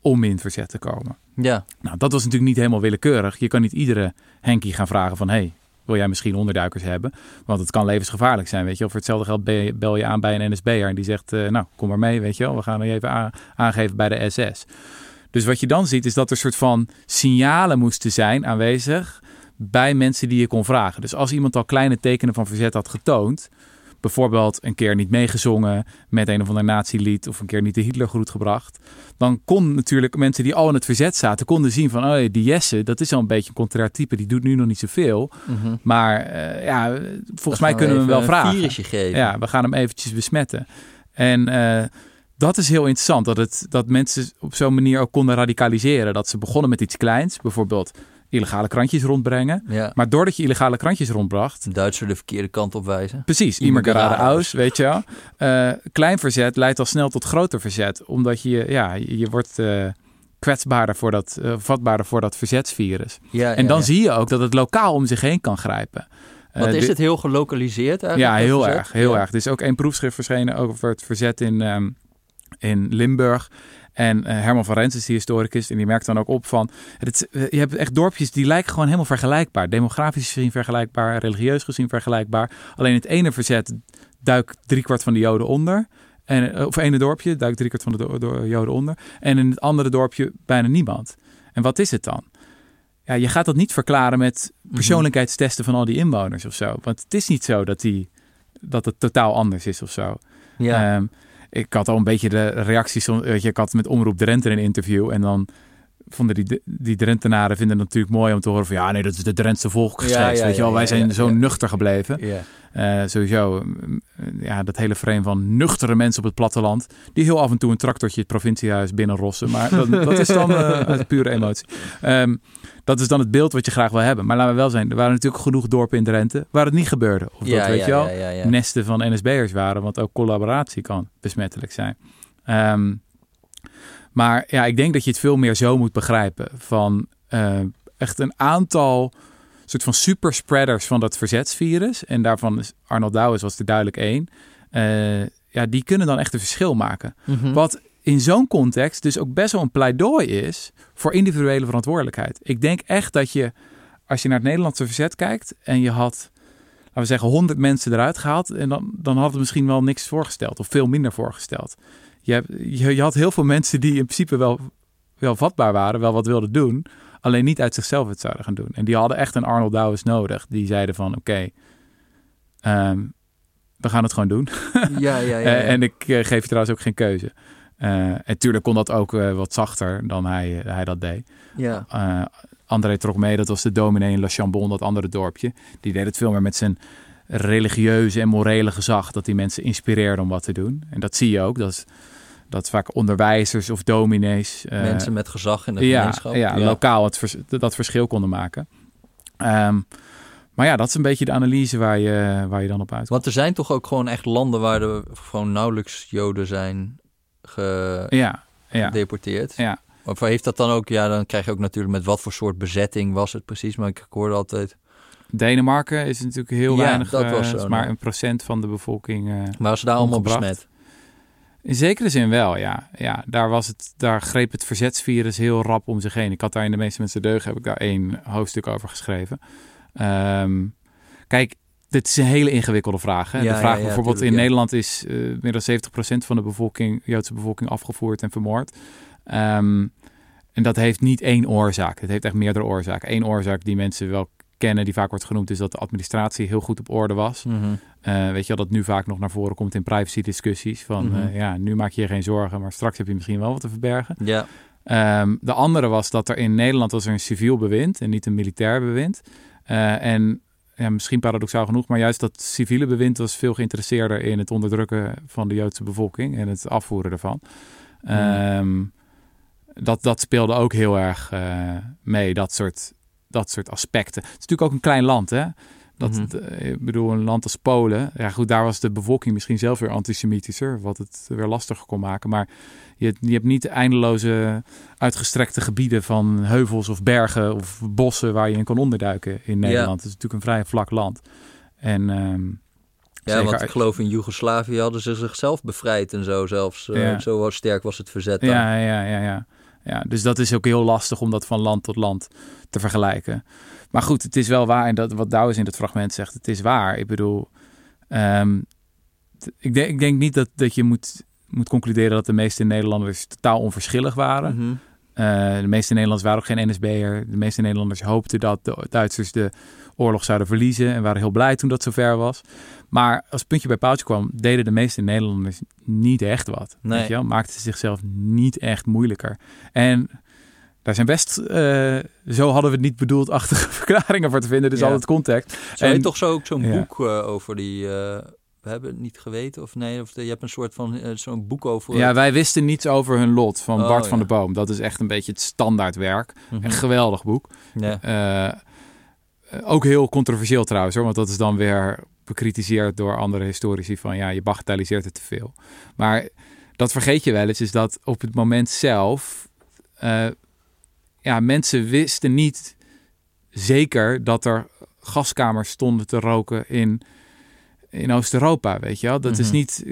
om in verzet te komen. Ja. Nou, dat was natuurlijk niet helemaal willekeurig. Je kan niet iedere Henkie gaan vragen van... hey, wil jij misschien onderduikers hebben? Want het kan levensgevaarlijk zijn, weet je. Of voor hetzelfde geld bel je- aan bij een NSB'er... en die zegt, eh, nou, kom maar mee, weet je wel. We gaan je even aan- aangeven bij de SS. Dus wat je dan ziet, is dat er soort van signalen moesten zijn aanwezig... bij mensen die je kon vragen. Dus als iemand al kleine tekenen van verzet had getoond... bijvoorbeeld een keer niet meegezongen met een of ander nazi-lied... of een keer niet de Hitlergroet gebracht... dan kon natuurlijk mensen die al in het verzet zaten... konden zien van, oh, die Jesse, dat is al een beetje een contrair type... die doet nu nog niet zoveel. Mhm. Maar eh, ja, volgens mij kunnen we hem wel vragen. Geven. Ja, we gaan hem eventjes besmetten. En eh, dat is heel interessant, dat, het, dat mensen op zo'n manier ook konden radicaliseren. Dat ze begonnen met iets kleins, bijvoorbeeld illegale krantjes rondbrengen. Ja. Maar doordat je illegale krantjes rondbracht, Duitser de verkeerde kant op wijzen. precies, geradeaus. aus, weet je wel. Eh, klein verzet leidt al snel tot groter verzet, omdat je, ja, je wordt eh, kwetsbaarder voor dat, eh, vatbaarder voor dat verzetsvirus. Ja, En dan ja. zie je ook dat het lokaal om zich heen kan grijpen. Want Eh, is dit- het heel gelokaliseerd eigenlijk? ja, heel erg. Heel erg. Er is ook één proefschrift verschenen over het verzet in, ehm, in Limburg. En eh, Herman van Rens is die historicus. En die merkt dan ook op van... Het, eh, je hebt echt dorpjes die lijken gewoon helemaal vergelijkbaar. Demografisch gezien vergelijkbaar. Religieus gezien vergelijkbaar. Alleen het ene verzet duikt driekwart van de Joden onder. En, eh, of ene dorpje duikt driekwart van de do- do- Joden onder. En in het andere dorpje bijna niemand. En wat is het dan? Ja, je gaat dat niet verklaren met persoonlijkheidstesten van al die inwoners of zo. Want het is niet zo dat, die, dat het totaal anders is of zo. Ja. Ehm, ik had al een beetje de reacties. Weet je, ik had met Omroep Drenthe een interview. En dan vonden die, die Drentenaren vinden het natuurlijk mooi om te horen van... ja, nee, dat is de Drentse. Ja, ja, weet je wel, wij zijn zo nuchter gebleven. Eh, sowieso, mm, ja, dat hele frame van nuchtere mensen op het platteland... die heel af en toe een tractortje het provinciehuis binnenrossen. Maar dat, dat is dan eh, <laughs> uit pure emotie. Ehm, dat is dan het beeld wat je graag wil hebben. Maar laten we wel zijn, er waren natuurlijk genoeg dorpen in Drenthe... waar het niet gebeurde. Of dat, weet je wel, nesten van NSB'ers waren. Want ook collaboratie kan besmettelijk zijn. Ehm, maar ja, ik denk dat je het veel meer zo moet begrijpen. Van eh, echt een aantal soort van superspreaders van dat verzetsvirus. En daarvan is Arnold Douwes was er duidelijk één. Eh, ja, die kunnen dan echt een verschil maken. Mhm. Wat in zo'n context dus ook best wel een pleidooi is voor individuele verantwoordelijkheid. Ik denk echt dat je, als je naar het Nederlandse verzet kijkt en je had, laten we zeggen, 100 mensen eruit gehaald, en dan, dan had het misschien wel niks voorgesteld of veel minder voorgesteld. Je, je, je had heel veel mensen die in principe wel, wel vatbaar waren, wel wat wilden doen, alleen niet uit zichzelf het zouden gaan doen. En die hadden echt een Arnold Douwes nodig. Die zeiden van, oké, ehm, we gaan het gewoon doen. Ja, ja, ja. <laughs> ja. En ik eh, geef je trouwens ook geen keuze. Eh, en tuurlijk kon dat ook eh, wat zachter dan hij, hij dat deed. ja. André trok mee, dat was de dominee in La Chambon, dat andere dorpje. Die deed het veel meer met zijn religieuze en morele gezag. Dat die mensen inspireerde om wat te doen. En dat zie je ook. Dat, is, dat vaak onderwijzers of dominees... eh, Mensen met gezag in de ja, gemeenschap. ja, lokaal het vers- dat verschil konden maken. Ehm, maar ja, dat is een beetje de analyse waar je, waar je dan op uit. Want er zijn toch ook gewoon echt landen waar er gewoon nauwelijks Joden zijn ge- Ja, ja, gedeporteerd. ja. Of heeft dat dan ook, ja, dan krijg je ook natuurlijk met wat voor soort bezetting was het precies. Maar ik hoorde altijd, Denemarken is natuurlijk heel Ja, weinig, dat eh, was zo, is maar een procent van de bevolking. eh, maar ze daar allemaal besmet. In zekere zin wel, ja. ja daar, was het, daar greep het verzetsvirus heel rap om zich heen. Ik had daar in de meeste mensen deugen, heb ik daar één hoofdstuk over geschreven. Ehm, kijk, dit is een hele ingewikkelde vraag. Hè? Ja, de vraag ja, ja, bijvoorbeeld tuurlijk, in. Nederland is eh, meer dan 70% van de bevolking, Joodse bevolking afgevoerd en vermoord. Ehm, en dat heeft niet één oorzaak. Het heeft echt meerdere oorzaken. Eén oorzaak die mensen wel kennen, die vaak wordt genoemd, is dat de administratie heel goed op orde was. Mhm. Eh, weet je wel, dat nu vaak nog naar voren komt in privacy discussies. Van Mhm. eh, ja, nu maak je je geen zorgen, maar straks heb je misschien wel wat te verbergen. Ja, Ehm, de andere was dat er in Nederland was er een civiel bewind en niet een militair bewind. Eh, en ja, misschien paradoxaal genoeg, maar juist dat civiele bewind was veel geïnteresseerder in het onderdrukken van de Joodse bevolking en het afvoeren ervan. Ehm, dat, dat speelde ook heel erg mee, dat soort, dat soort aspecten. Het is natuurlijk ook een klein land, hè? Dat, Mhm. eh, ik bedoel, een land als Polen. Ja, goed, daar was de bevolking misschien zelf weer antisemitischer, wat het weer lastiger kon maken. Maar je, je hebt niet eindeloze uitgestrekte gebieden van heuvels of bergen of bossen waar je in kan onderduiken in Nederland. Het is natuurlijk een vrij vlak land. En ehm, ja zeker- want ik geloof in Joegoslavië hadden ze zichzelf bevrijd en zo zelfs. eh. Zo sterk was het verzet dan. Ja, ja, ja, ja. ja. Dus dat is ook heel lastig om dat van land tot land te vergelijken. Maar goed, het is wel waar. En dat, wat Douwes in het fragment zegt, het is waar. Ik bedoel, ehm, ik, denk, ik denk niet dat, dat je moet, moet concluderen dat de meeste Nederlanders totaal onverschillig waren. Mhm. Eh, de meeste Nederlanders waren ook geen NSB'er. De meeste Nederlanders hoopten dat de Duitsers de oorlog zouden verliezen en waren heel blij toen dat zover was. Maar als het puntje bij paaltje kwam, deden de meeste Nederlanders niet echt wat. Nee. Weet je wel? Maakten ze zichzelf niet echt moeilijker. En daar zijn best, eh, zo hadden we het niet bedoeld, achtige <laughs> verklaringen voor te vinden. Dus Ja. altijd context. Zo heet En- toch zo ook zo'n Ja. boek eh, over die... eh, we hebben het niet geweten of nee, of de- je hebt een soort van zo'n boek over... Ja, wij wisten niets over hun lot van Oh, Bart van ja. de Boom. Dat is echt een beetje het standaardwerk. Mhm. Een geweldig boek. Ja. Ook heel controversieel trouwens hoor, want dat is dan weer bekritiseerd door andere historici van ja, je bagatelliseert het te veel. Maar dat vergeet je wel eens, is dat op het moment zelf, ja, mensen wisten niet zeker dat er gaskamers stonden te roken in, in Oost-Europa, weet je wel. Dat is Mhm. niet...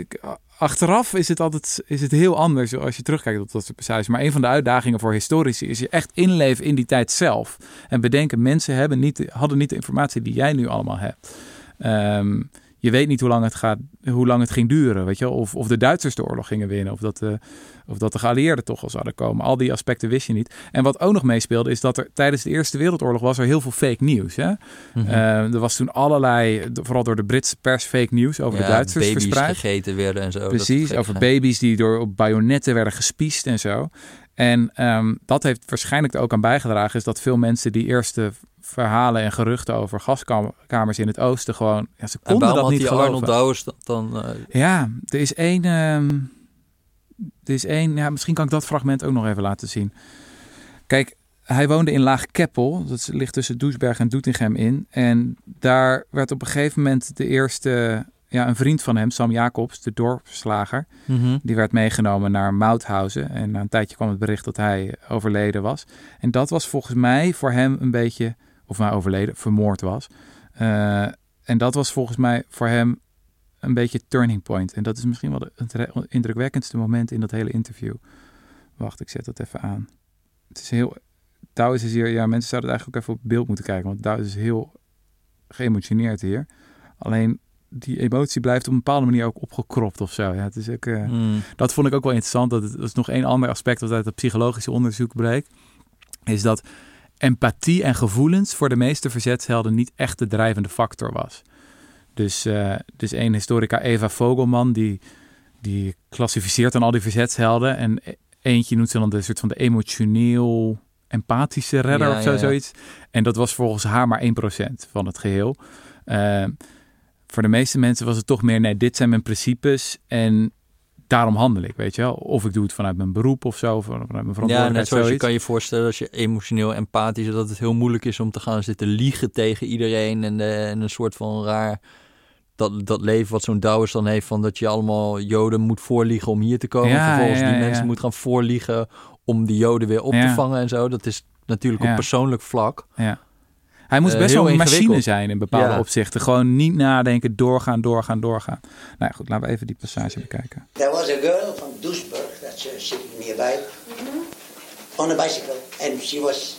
Achteraf is het altijd is het heel anders als je terugkijkt op dat soort passages. Maar een van de uitdagingen voor historici is je echt inleven in die tijd zelf. En bedenken, mensen hebben niet, hadden niet de informatie die jij nu allemaal hebt. Ehm, je weet niet hoe lang het, gaat, hoe lang het ging duren, weet je? Of, of de Duitsers de oorlog gingen winnen, of dat, de, of dat de geallieerden toch al zouden komen. Al die aspecten wist je niet. En wat ook nog meespeelde, is dat er tijdens de Eerste Wereldoorlog was er heel veel fake nieuws. Hè? Mhm. Eh, er was toen allerlei, vooral door de Britse pers, fake nieuws over Ja, de Duitsers baby's verspreid. gegeten werden en zo. Precies, over baby's die door op bajonetten werden gespiest en zo. En ehm, dat heeft waarschijnlijk er ook aan bijgedragen, is dat veel mensen die eerste verhalen en geruchten over gaskamers in het oosten gewoon, ja, ze En konden dat had niet die geloven. Arnold Douwes dan... eh, Ja, er is één. ehm, er is één. Ja, misschien kan ik dat fragment ook nog even laten zien. Kijk, hij woonde in Laag Keppel. Dat ligt tussen Doesberg en Doetinchem in. En daar werd op een gegeven moment de eerste. Ja, een vriend van hem, Sam Jacobs, de dorpsslager. Die werd meegenomen naar Mauthausen. En na een tijdje kwam het bericht dat hij overleden was. En dat was volgens mij voor hem een beetje. Of hij overleden, vermoord was. Eh, en dat was volgens mij voor hem een beetje turning point. En dat is misschien wel het indrukwekkendste moment in dat hele interview. Wacht, ik zet dat even aan. Het is heel. Douwes is hier. Ja, mensen zouden het eigenlijk ook even op beeld moeten kijken. Want Douwes is heel geëmotioneerd hier. Alleen die emotie blijft op een bepaalde manier ook opgekropt of zo. Ja, het is ook. eh, mm, dat vond ik ook wel interessant. Dat, het, dat is nog één ander aspect wat uit het psychologische onderzoek bleek. Is dat empathie en gevoelens voor de meeste verzetshelden niet echt de drijvende factor was. Dus, eh dus één historica, Eva Vogelman, die, die klassificeert dan al die verzetshelden. En e- eentje noemt ze dan de soort van de emotioneel empathische redder Ja, of zo, ja, ja. zoiets. En dat was volgens haar maar 1% van het geheel. Eh, voor de meeste mensen was het toch meer, nee, dit zijn mijn principes en daarom handel ik, weet je wel. Of ik doe het vanuit mijn beroep of zo, vanuit mijn Ja, verantwoordelijkheid, net zoals je kan je voorstellen als je emotioneel empathisch is, dat het heel moeilijk is om te gaan zitten liegen tegen iedereen en, eh, en een soort van raar dat, dat leven wat zo'n Douwers dan heeft van dat je allemaal Joden moet voorliegen om hier te komen. Ja, Vervolgens ja, die ja, mensen ja. moet gaan voorliegen om die Joden weer op te Ja. vangen en zo. Dat is natuurlijk Ja. op persoonlijk vlak. Ja. Hij moest Eh, best wel een machine zijn in bepaalde Ja. opzichten. Gewoon niet nadenken, doorgaan, doorgaan, doorgaan. Nou ja, goed, laten we even die passage bekijken. There was a girl from Duisburg that's uh, sitting nearby on a bicycle, and she was.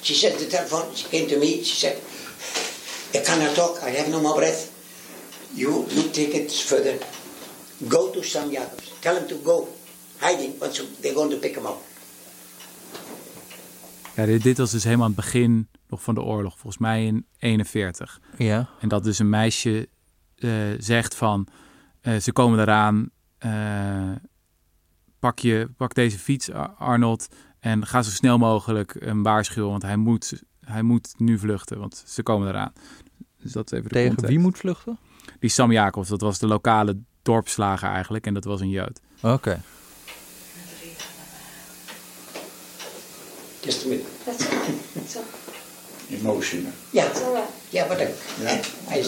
She said the telephone. She came to me. She said, "I cannot talk. I have no more breath. You you take it further. Go to Sam Jacobs. Tell him to go hiding. But they're going to pick him up." Ja, dit, dit was dus helemaal aan het begin nog van de oorlog. Volgens mij in 41. Ja. En dat dus een meisje eh, zegt van... eh, ze komen eraan. eh, pak, je, pak deze fiets, Ar- Arnold. En ga zo snel mogelijk hem waarschuwen. Want hij moet, hij moet nu vluchten. Want ze komen eraan. Dus dat is even de Tegen context. wie moet vluchten? Die Sam Jacobs, dat was de lokale dorpslager eigenlijk. En dat was een Jood. Oké. Just a minute. That's all right. That's all, Emotional. Yeah. that's all right. Yeah, but I, Yeah. I,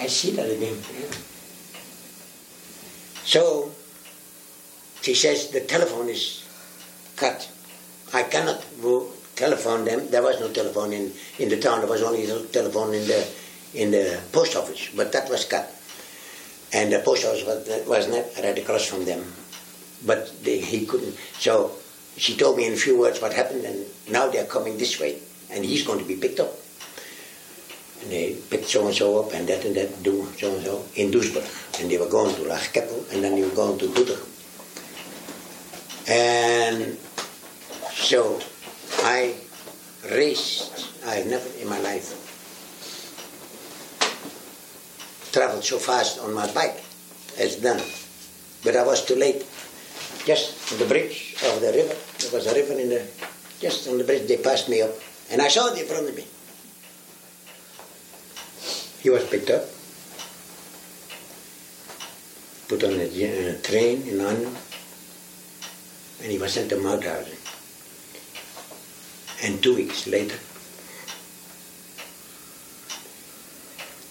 I see that again. So she says the telephone is cut. I cannot wo- telephone them. There was no telephone in, in the town. There was only a telephone in the in the post office, but that was cut. And the post office was, was not right across from them. But they, he couldn't. So she told me in a few words what happened, and now they're coming this way, and he's going to be picked up. And they picked so and so up, and that and that, do so and so in Duisburg. And they were going to Lachkeppel, and then they were going to Doetinchem. And so I raced. I've never in my life traveled so fast on my bike as then. But I was too late. Just the bridge of the river, was a river in the, just on the bridge, they passed me up. And I saw it in front of me. He was picked up, put on a, uh, train in Arnhem, and he was sent to Mauthausen. And two weeks later,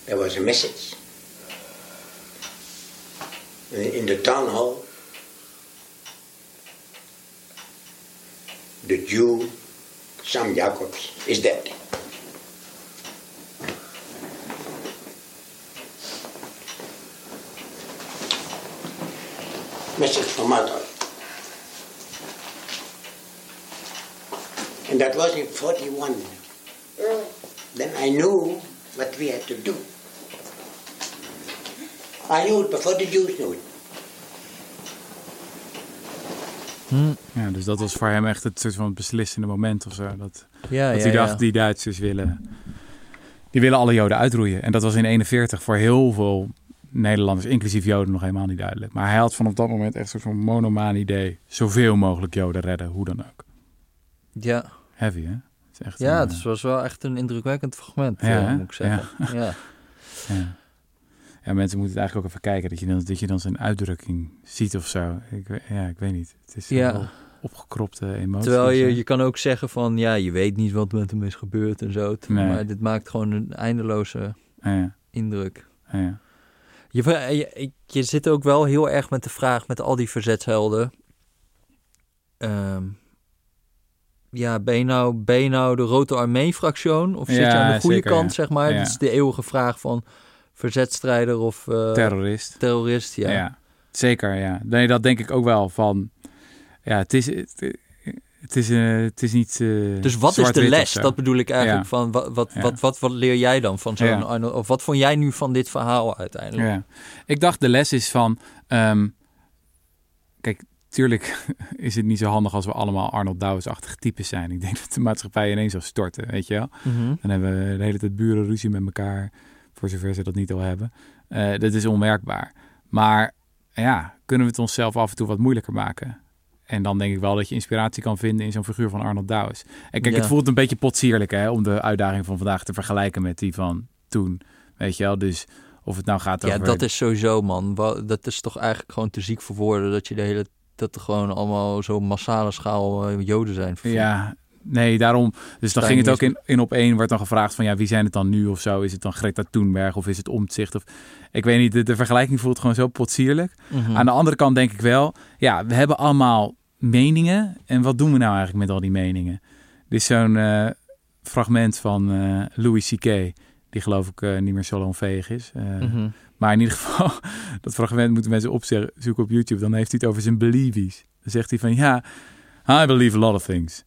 there was a message in the town hall. The Jew, Sam Jacobs, is dead. Message from Malta. And that was in 41. Early. Then I knew what we had to do. I knew it before the Jews knew it. Ja, dus dat was voor hem echt het soort van beslissende moment of zo. Dat, Ja, dat ja, hij dacht, ja. die Duitsers willen, die willen alle Joden uitroeien. En dat was in 41 voor heel veel Nederlanders, inclusief Joden, nog helemaal niet duidelijk. Maar hij had vanaf dat moment echt een soort van monomaan idee. Zoveel mogelijk Joden redden, hoe dan ook. Ja, Heavy, hè? Het is echt ja een, het was wel echt een indrukwekkend fragment, eh, moet ik zeggen. Ja. Ja. ja, mensen moeten het eigenlijk ook even kijken. Dat je dan, dat je dan zijn uitdrukking ziet of zo. Ik, ja, ik weet niet. Het is Ja. wel opgekropte emoties. Terwijl je, je kan ook zeggen van, ja, je weet niet wat met hem is gebeurd en zo. Nee. Maar dit maakt gewoon een eindeloze Ja, ja, indruk. ja, ja. Je, je, je zit ook wel heel erg met de vraag met al die verzetshelden. Ehm, ja, ben je, nou, ben je nou de Rote Armee-fractie of zit je aan de goede zeker, kant, zeg maar? Dat is de eeuwige vraag van verzetstrijder of eh, Terrorist. terrorist. Ja. Ja. zeker. Ja. Nee, dat denk ik ook wel van. Ja, het is, het, het is, eh, het is niet. eh, Dus wat is de les? Dat bedoel ik eigenlijk. Ja. Van, wat, wat, Ja. wat, wat, wat leer jij dan van zo'n Ja. Arnold? Of wat vond jij nu van dit verhaal uiteindelijk? Ja. Ik dacht de les is van. ehm, kijk, tuurlijk <laughs> is het niet zo handig als we allemaal Arnold Douwes-achtige types zijn. Ik denk dat de maatschappij ineens zal storten, weet je wel. Mhm. Dan hebben we de hele tijd buren ruzie met elkaar, voor zover ze dat niet al hebben. Eh, dat is onmerkbaar. Maar ja, kunnen we het onszelf af en toe wat moeilijker maken? En dan denk ik wel dat je inspiratie kan vinden in zo'n figuur van Arnold Douwes. En kijk, Ja. het voelt een beetje potsierlijk hè, om de uitdaging van vandaag te vergelijken met die van toen. Weet je wel, dus of het nou gaat Ja, over... dat is sowieso, man. Dat is toch eigenlijk gewoon te ziek voor woorden dat je de hele dat er gewoon allemaal zo massale schaal eh, Joden zijn. Ja, nee, daarom. Dus dan ging het ook in, in op één, werd dan gevraagd van ja, wie zijn het dan nu of zo? Is het dan Greta Thunberg of is het Omtzigt? Of, ik weet niet, de, de vergelijking voelt gewoon zo potsierlijk. Mhm. Aan de andere kant denk ik wel, ja, we hebben allemaal meningen. En wat doen we nou eigenlijk met al die meningen? Dit is zo'n eh, fragment van eh, Louis C.K., die geloof ik eh, niet meer salonveeg is. Eh, Mhm. Maar in ieder geval, <laughs> dat fragment moeten mensen opzoeken op YouTube. Dan heeft hij het over zijn believies. Dan zegt hij van ja, I believe a lot of things.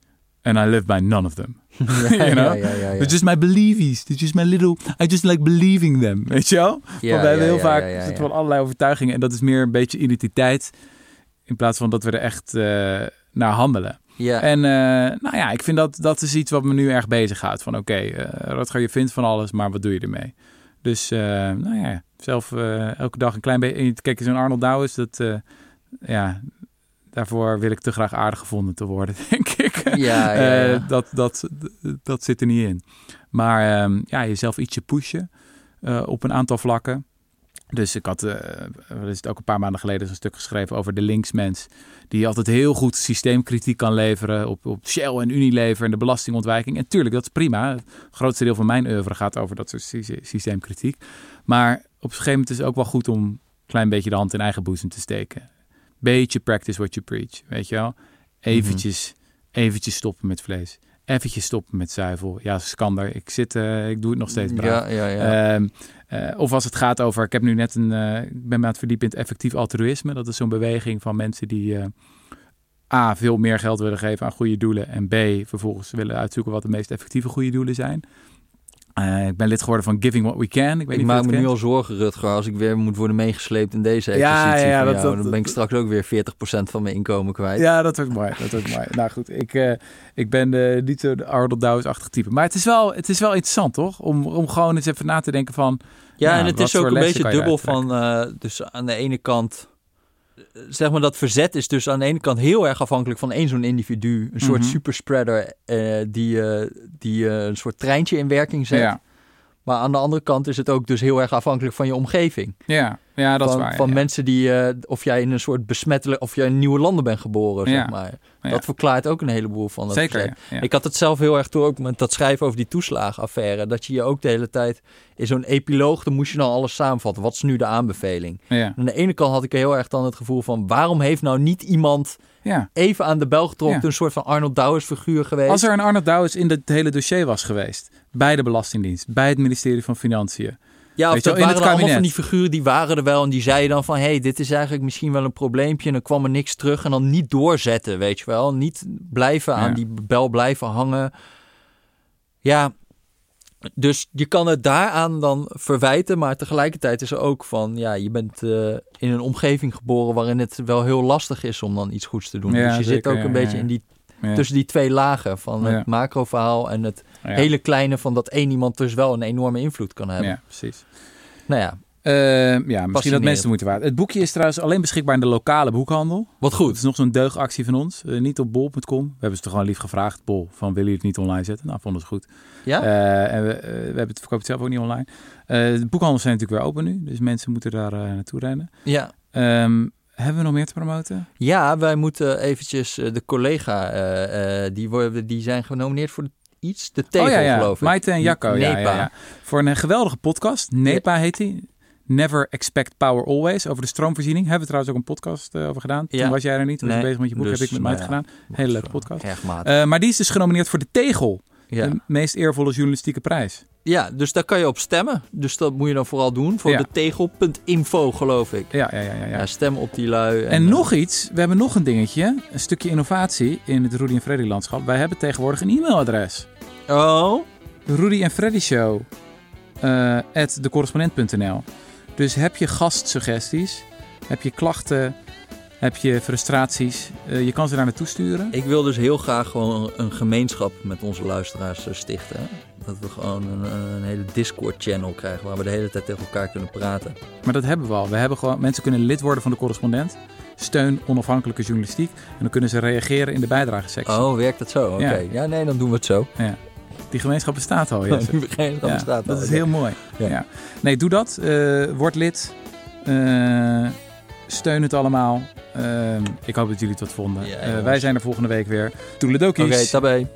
And I live by none of them. <laughs> <laughs> you know? It's just my believies. It's just my little... I just like believing them. <laughs> Weet je wel? Want we hebben heel vaak zitten wel allerlei overtuigingen. En dat is meer een beetje identiteit. In plaats van dat we er echt eh, naar handelen. Ja. En eh, nou ja, ik vind dat dat is iets wat me nu erg bezighoudt. Van oké, eh Rutger, je vindt van alles, maar wat doe je ermee? Dus eh, nou ja, zelf eh, elke dag een klein beetje... Kijk, zo'n Arnold Douwes, dat... eh, ja, daarvoor wil ik te graag aardig gevonden te worden, <laughs> denk ik. Ja, ja, ja. Eh, dat, dat, dat zit er niet in. Maar ehm, ja, jezelf ietsje pushen eh, op een aantal vlakken. Dus ik had, eh wat is het ook een paar maanden geleden, zo'n stuk geschreven over de linksmens. Die altijd heel goed systeemkritiek kan leveren op, op Shell en Unilever en de belastingontwijking. En tuurlijk, dat is prima. Het grootste deel van mijn oeuvre gaat over dat soort sy- systeemkritiek. Maar op een gegeven moment is het ook wel goed om een klein beetje de hand in eigen boezem te steken. Beetje practice what you preach, weet je wel. Eventjes, eventjes stoppen met vlees. Eventjes stoppen met zuivel. Ja, Skander, ik zit, eh, ik doe het nog steeds braaf. ja, ja, ja. Ehm, eh, of als het gaat over, ik heb nu net een, eh, ik ben me aan het verdiepen in het effectief altruïsme. Dat is zo'n beweging van mensen die A, veel meer geld willen geven aan goede doelen. En B, vervolgens willen uitzoeken wat de meest effectieve goede doelen zijn. Eh, ik ben lid geworden van Giving What We Can. Ik, weet ik maak me nu al zorgen, Rutger, als ik weer moet worden meegesleept in deze Ja, exercitie ja, van dat- jou. dat- dan ben ik straks ook weer 40% van mijn inkomen kwijt. Ja, dat wordt mooi. Dat wordt mooi. <laughs> nou goed, ik, eh, ik ben eh, niet zo de Arnold Douwes-achtige type. Maar het is, wel, het is wel interessant, toch? Om, om gewoon eens even na te denken van... Ja, Ja, en het is ook een beetje dubbel van, dus aan de ene kant, zeg maar dat verzet is dus aan de ene kant heel erg afhankelijk van één zo'n individu. Een soort Mhm. superspreader eh, die, eh, die eh, een soort treintje in werking zet. Ja, Maar aan de andere kant is het ook dus heel erg afhankelijk van je omgeving. ja, ja dat van is waar. van ja. mensen die, eh, of jij in een soort besmettelijk, of jij in nieuwe landen bent geboren, Ja. zeg maar. Ja. Dat verklaart ook een heleboel van dat Zeker. Ik had het zelf heel erg door ook met dat schrijven over die toeslagenaffaire. Dat je je ook de hele tijd in zo'n epiloog, dan moest je nou alles samenvatten. Wat is nu de aanbeveling? Aan de ene kant had ik heel erg dan het gevoel van... waarom heeft nou niet iemand ja. even aan de bel getrokken... Een soort van Arnold Douwes figuur geweest? Als er een Arnold Douwes in het hele dossier was geweest... bij de Belastingdienst, bij het ministerie van Financiën... ja, of dat wel, waren het allemaal van die figuren die waren er wel... en die zeiden dan van... hé, hey, dit is eigenlijk misschien wel een probleempje... en dan kwam er niks terug en dan niet doorzetten, weet je wel. Niet blijven aan Ja. die bel blijven hangen. Ja, dus je kan het daaraan dan verwijten... maar tegelijkertijd is er ook van... ja, je bent eh, in een omgeving geboren... waarin het wel heel lastig is om dan iets goeds te doen. Ja, dus je zit ook ja, een beetje in die tussen die twee lagen van het macroverhaal en het Ja. hele kleine van dat één iemand dus wel een enorme invloed kan hebben. Ja, precies. Nou ja, Eh, ja, misschien dat mensen de moeite waard. Het boekje is trouwens alleen beschikbaar in de lokale boekhandel. wat Het goed. is nog zo'n deugactie van ons. Eh, niet op bol.com. We hebben ze toch gewoon lief gevraagd. Bol, van willen jullie het niet online zetten? Nou, vonden ze goed. Ja? Eh, en we, eh, we hebben het verkoopt het zelf ook niet online. De boekhandels zijn natuurlijk weer open nu. Dus mensen moeten daar naartoe rennen. ja. Ehm, hebben we nog meer te promoten? ja, wij moeten eventjes de collega, die, worden, die zijn genomineerd voor de, iets, de tegel oh ja, ja. geloof ik. Maite en Jacco. Ja, Nepa. ja, ja. Voor een geweldige podcast. Nepa heet die. Never Expect Power Always. Over de stroomvoorziening. Hebben we trouwens ook een podcast eh, over gedaan. Toen was jij er niet. Toen was je bezig met je boek. dus, heb ik met nou Maite gedaan. Hele leuke podcast. Eh, maar die is dus genomineerd voor de Tegel. De meest eervolle journalistieke prijs. Ja, dus daar kan je op stemmen. Dus dat moet je dan vooral doen voor Ja. de tegel.info geloof ik. Ja, ja, ja. ja, ja. Ja, stem op die lui. En eh, nog iets, we hebben nog een dingetje, een stukje innovatie in het Rudy en Freddy landschap. Wij hebben tegenwoordig een e-mailadres. Oh, Rudy en Freddy Show eh, at decorrespondent.nl. Dus heb je gastsuggesties, heb je klachten, Heb je frustraties? Eh, je kan ze daar naartoe sturen. Ik wil dus heel graag gewoon een gemeenschap met onze luisteraars stichten. Dat we gewoon een, een hele Discord-channel krijgen waar we de hele tijd tegen elkaar kunnen praten. Maar dat hebben we al. We hebben gewoon, mensen kunnen lid worden van de correspondent. Steun onafhankelijke journalistiek. En dan kunnen ze reageren in de bijdragesectie. Oh, werkt dat zo? Oké. Ja. Ja. nee, dan doen we het zo. Ja. Die gemeenschap bestaat al. <laughs> Jesse. Die gemeenschap Ja, bestaat dat al, is ja. heel mooi. Ja. Nee, doe dat. Eh, word lid. Eh, steun het allemaal. Eh, ik hoop dat jullie het wat vonden. Eh, wij zijn er volgende week weer. Toeledokies. Oké, tabé.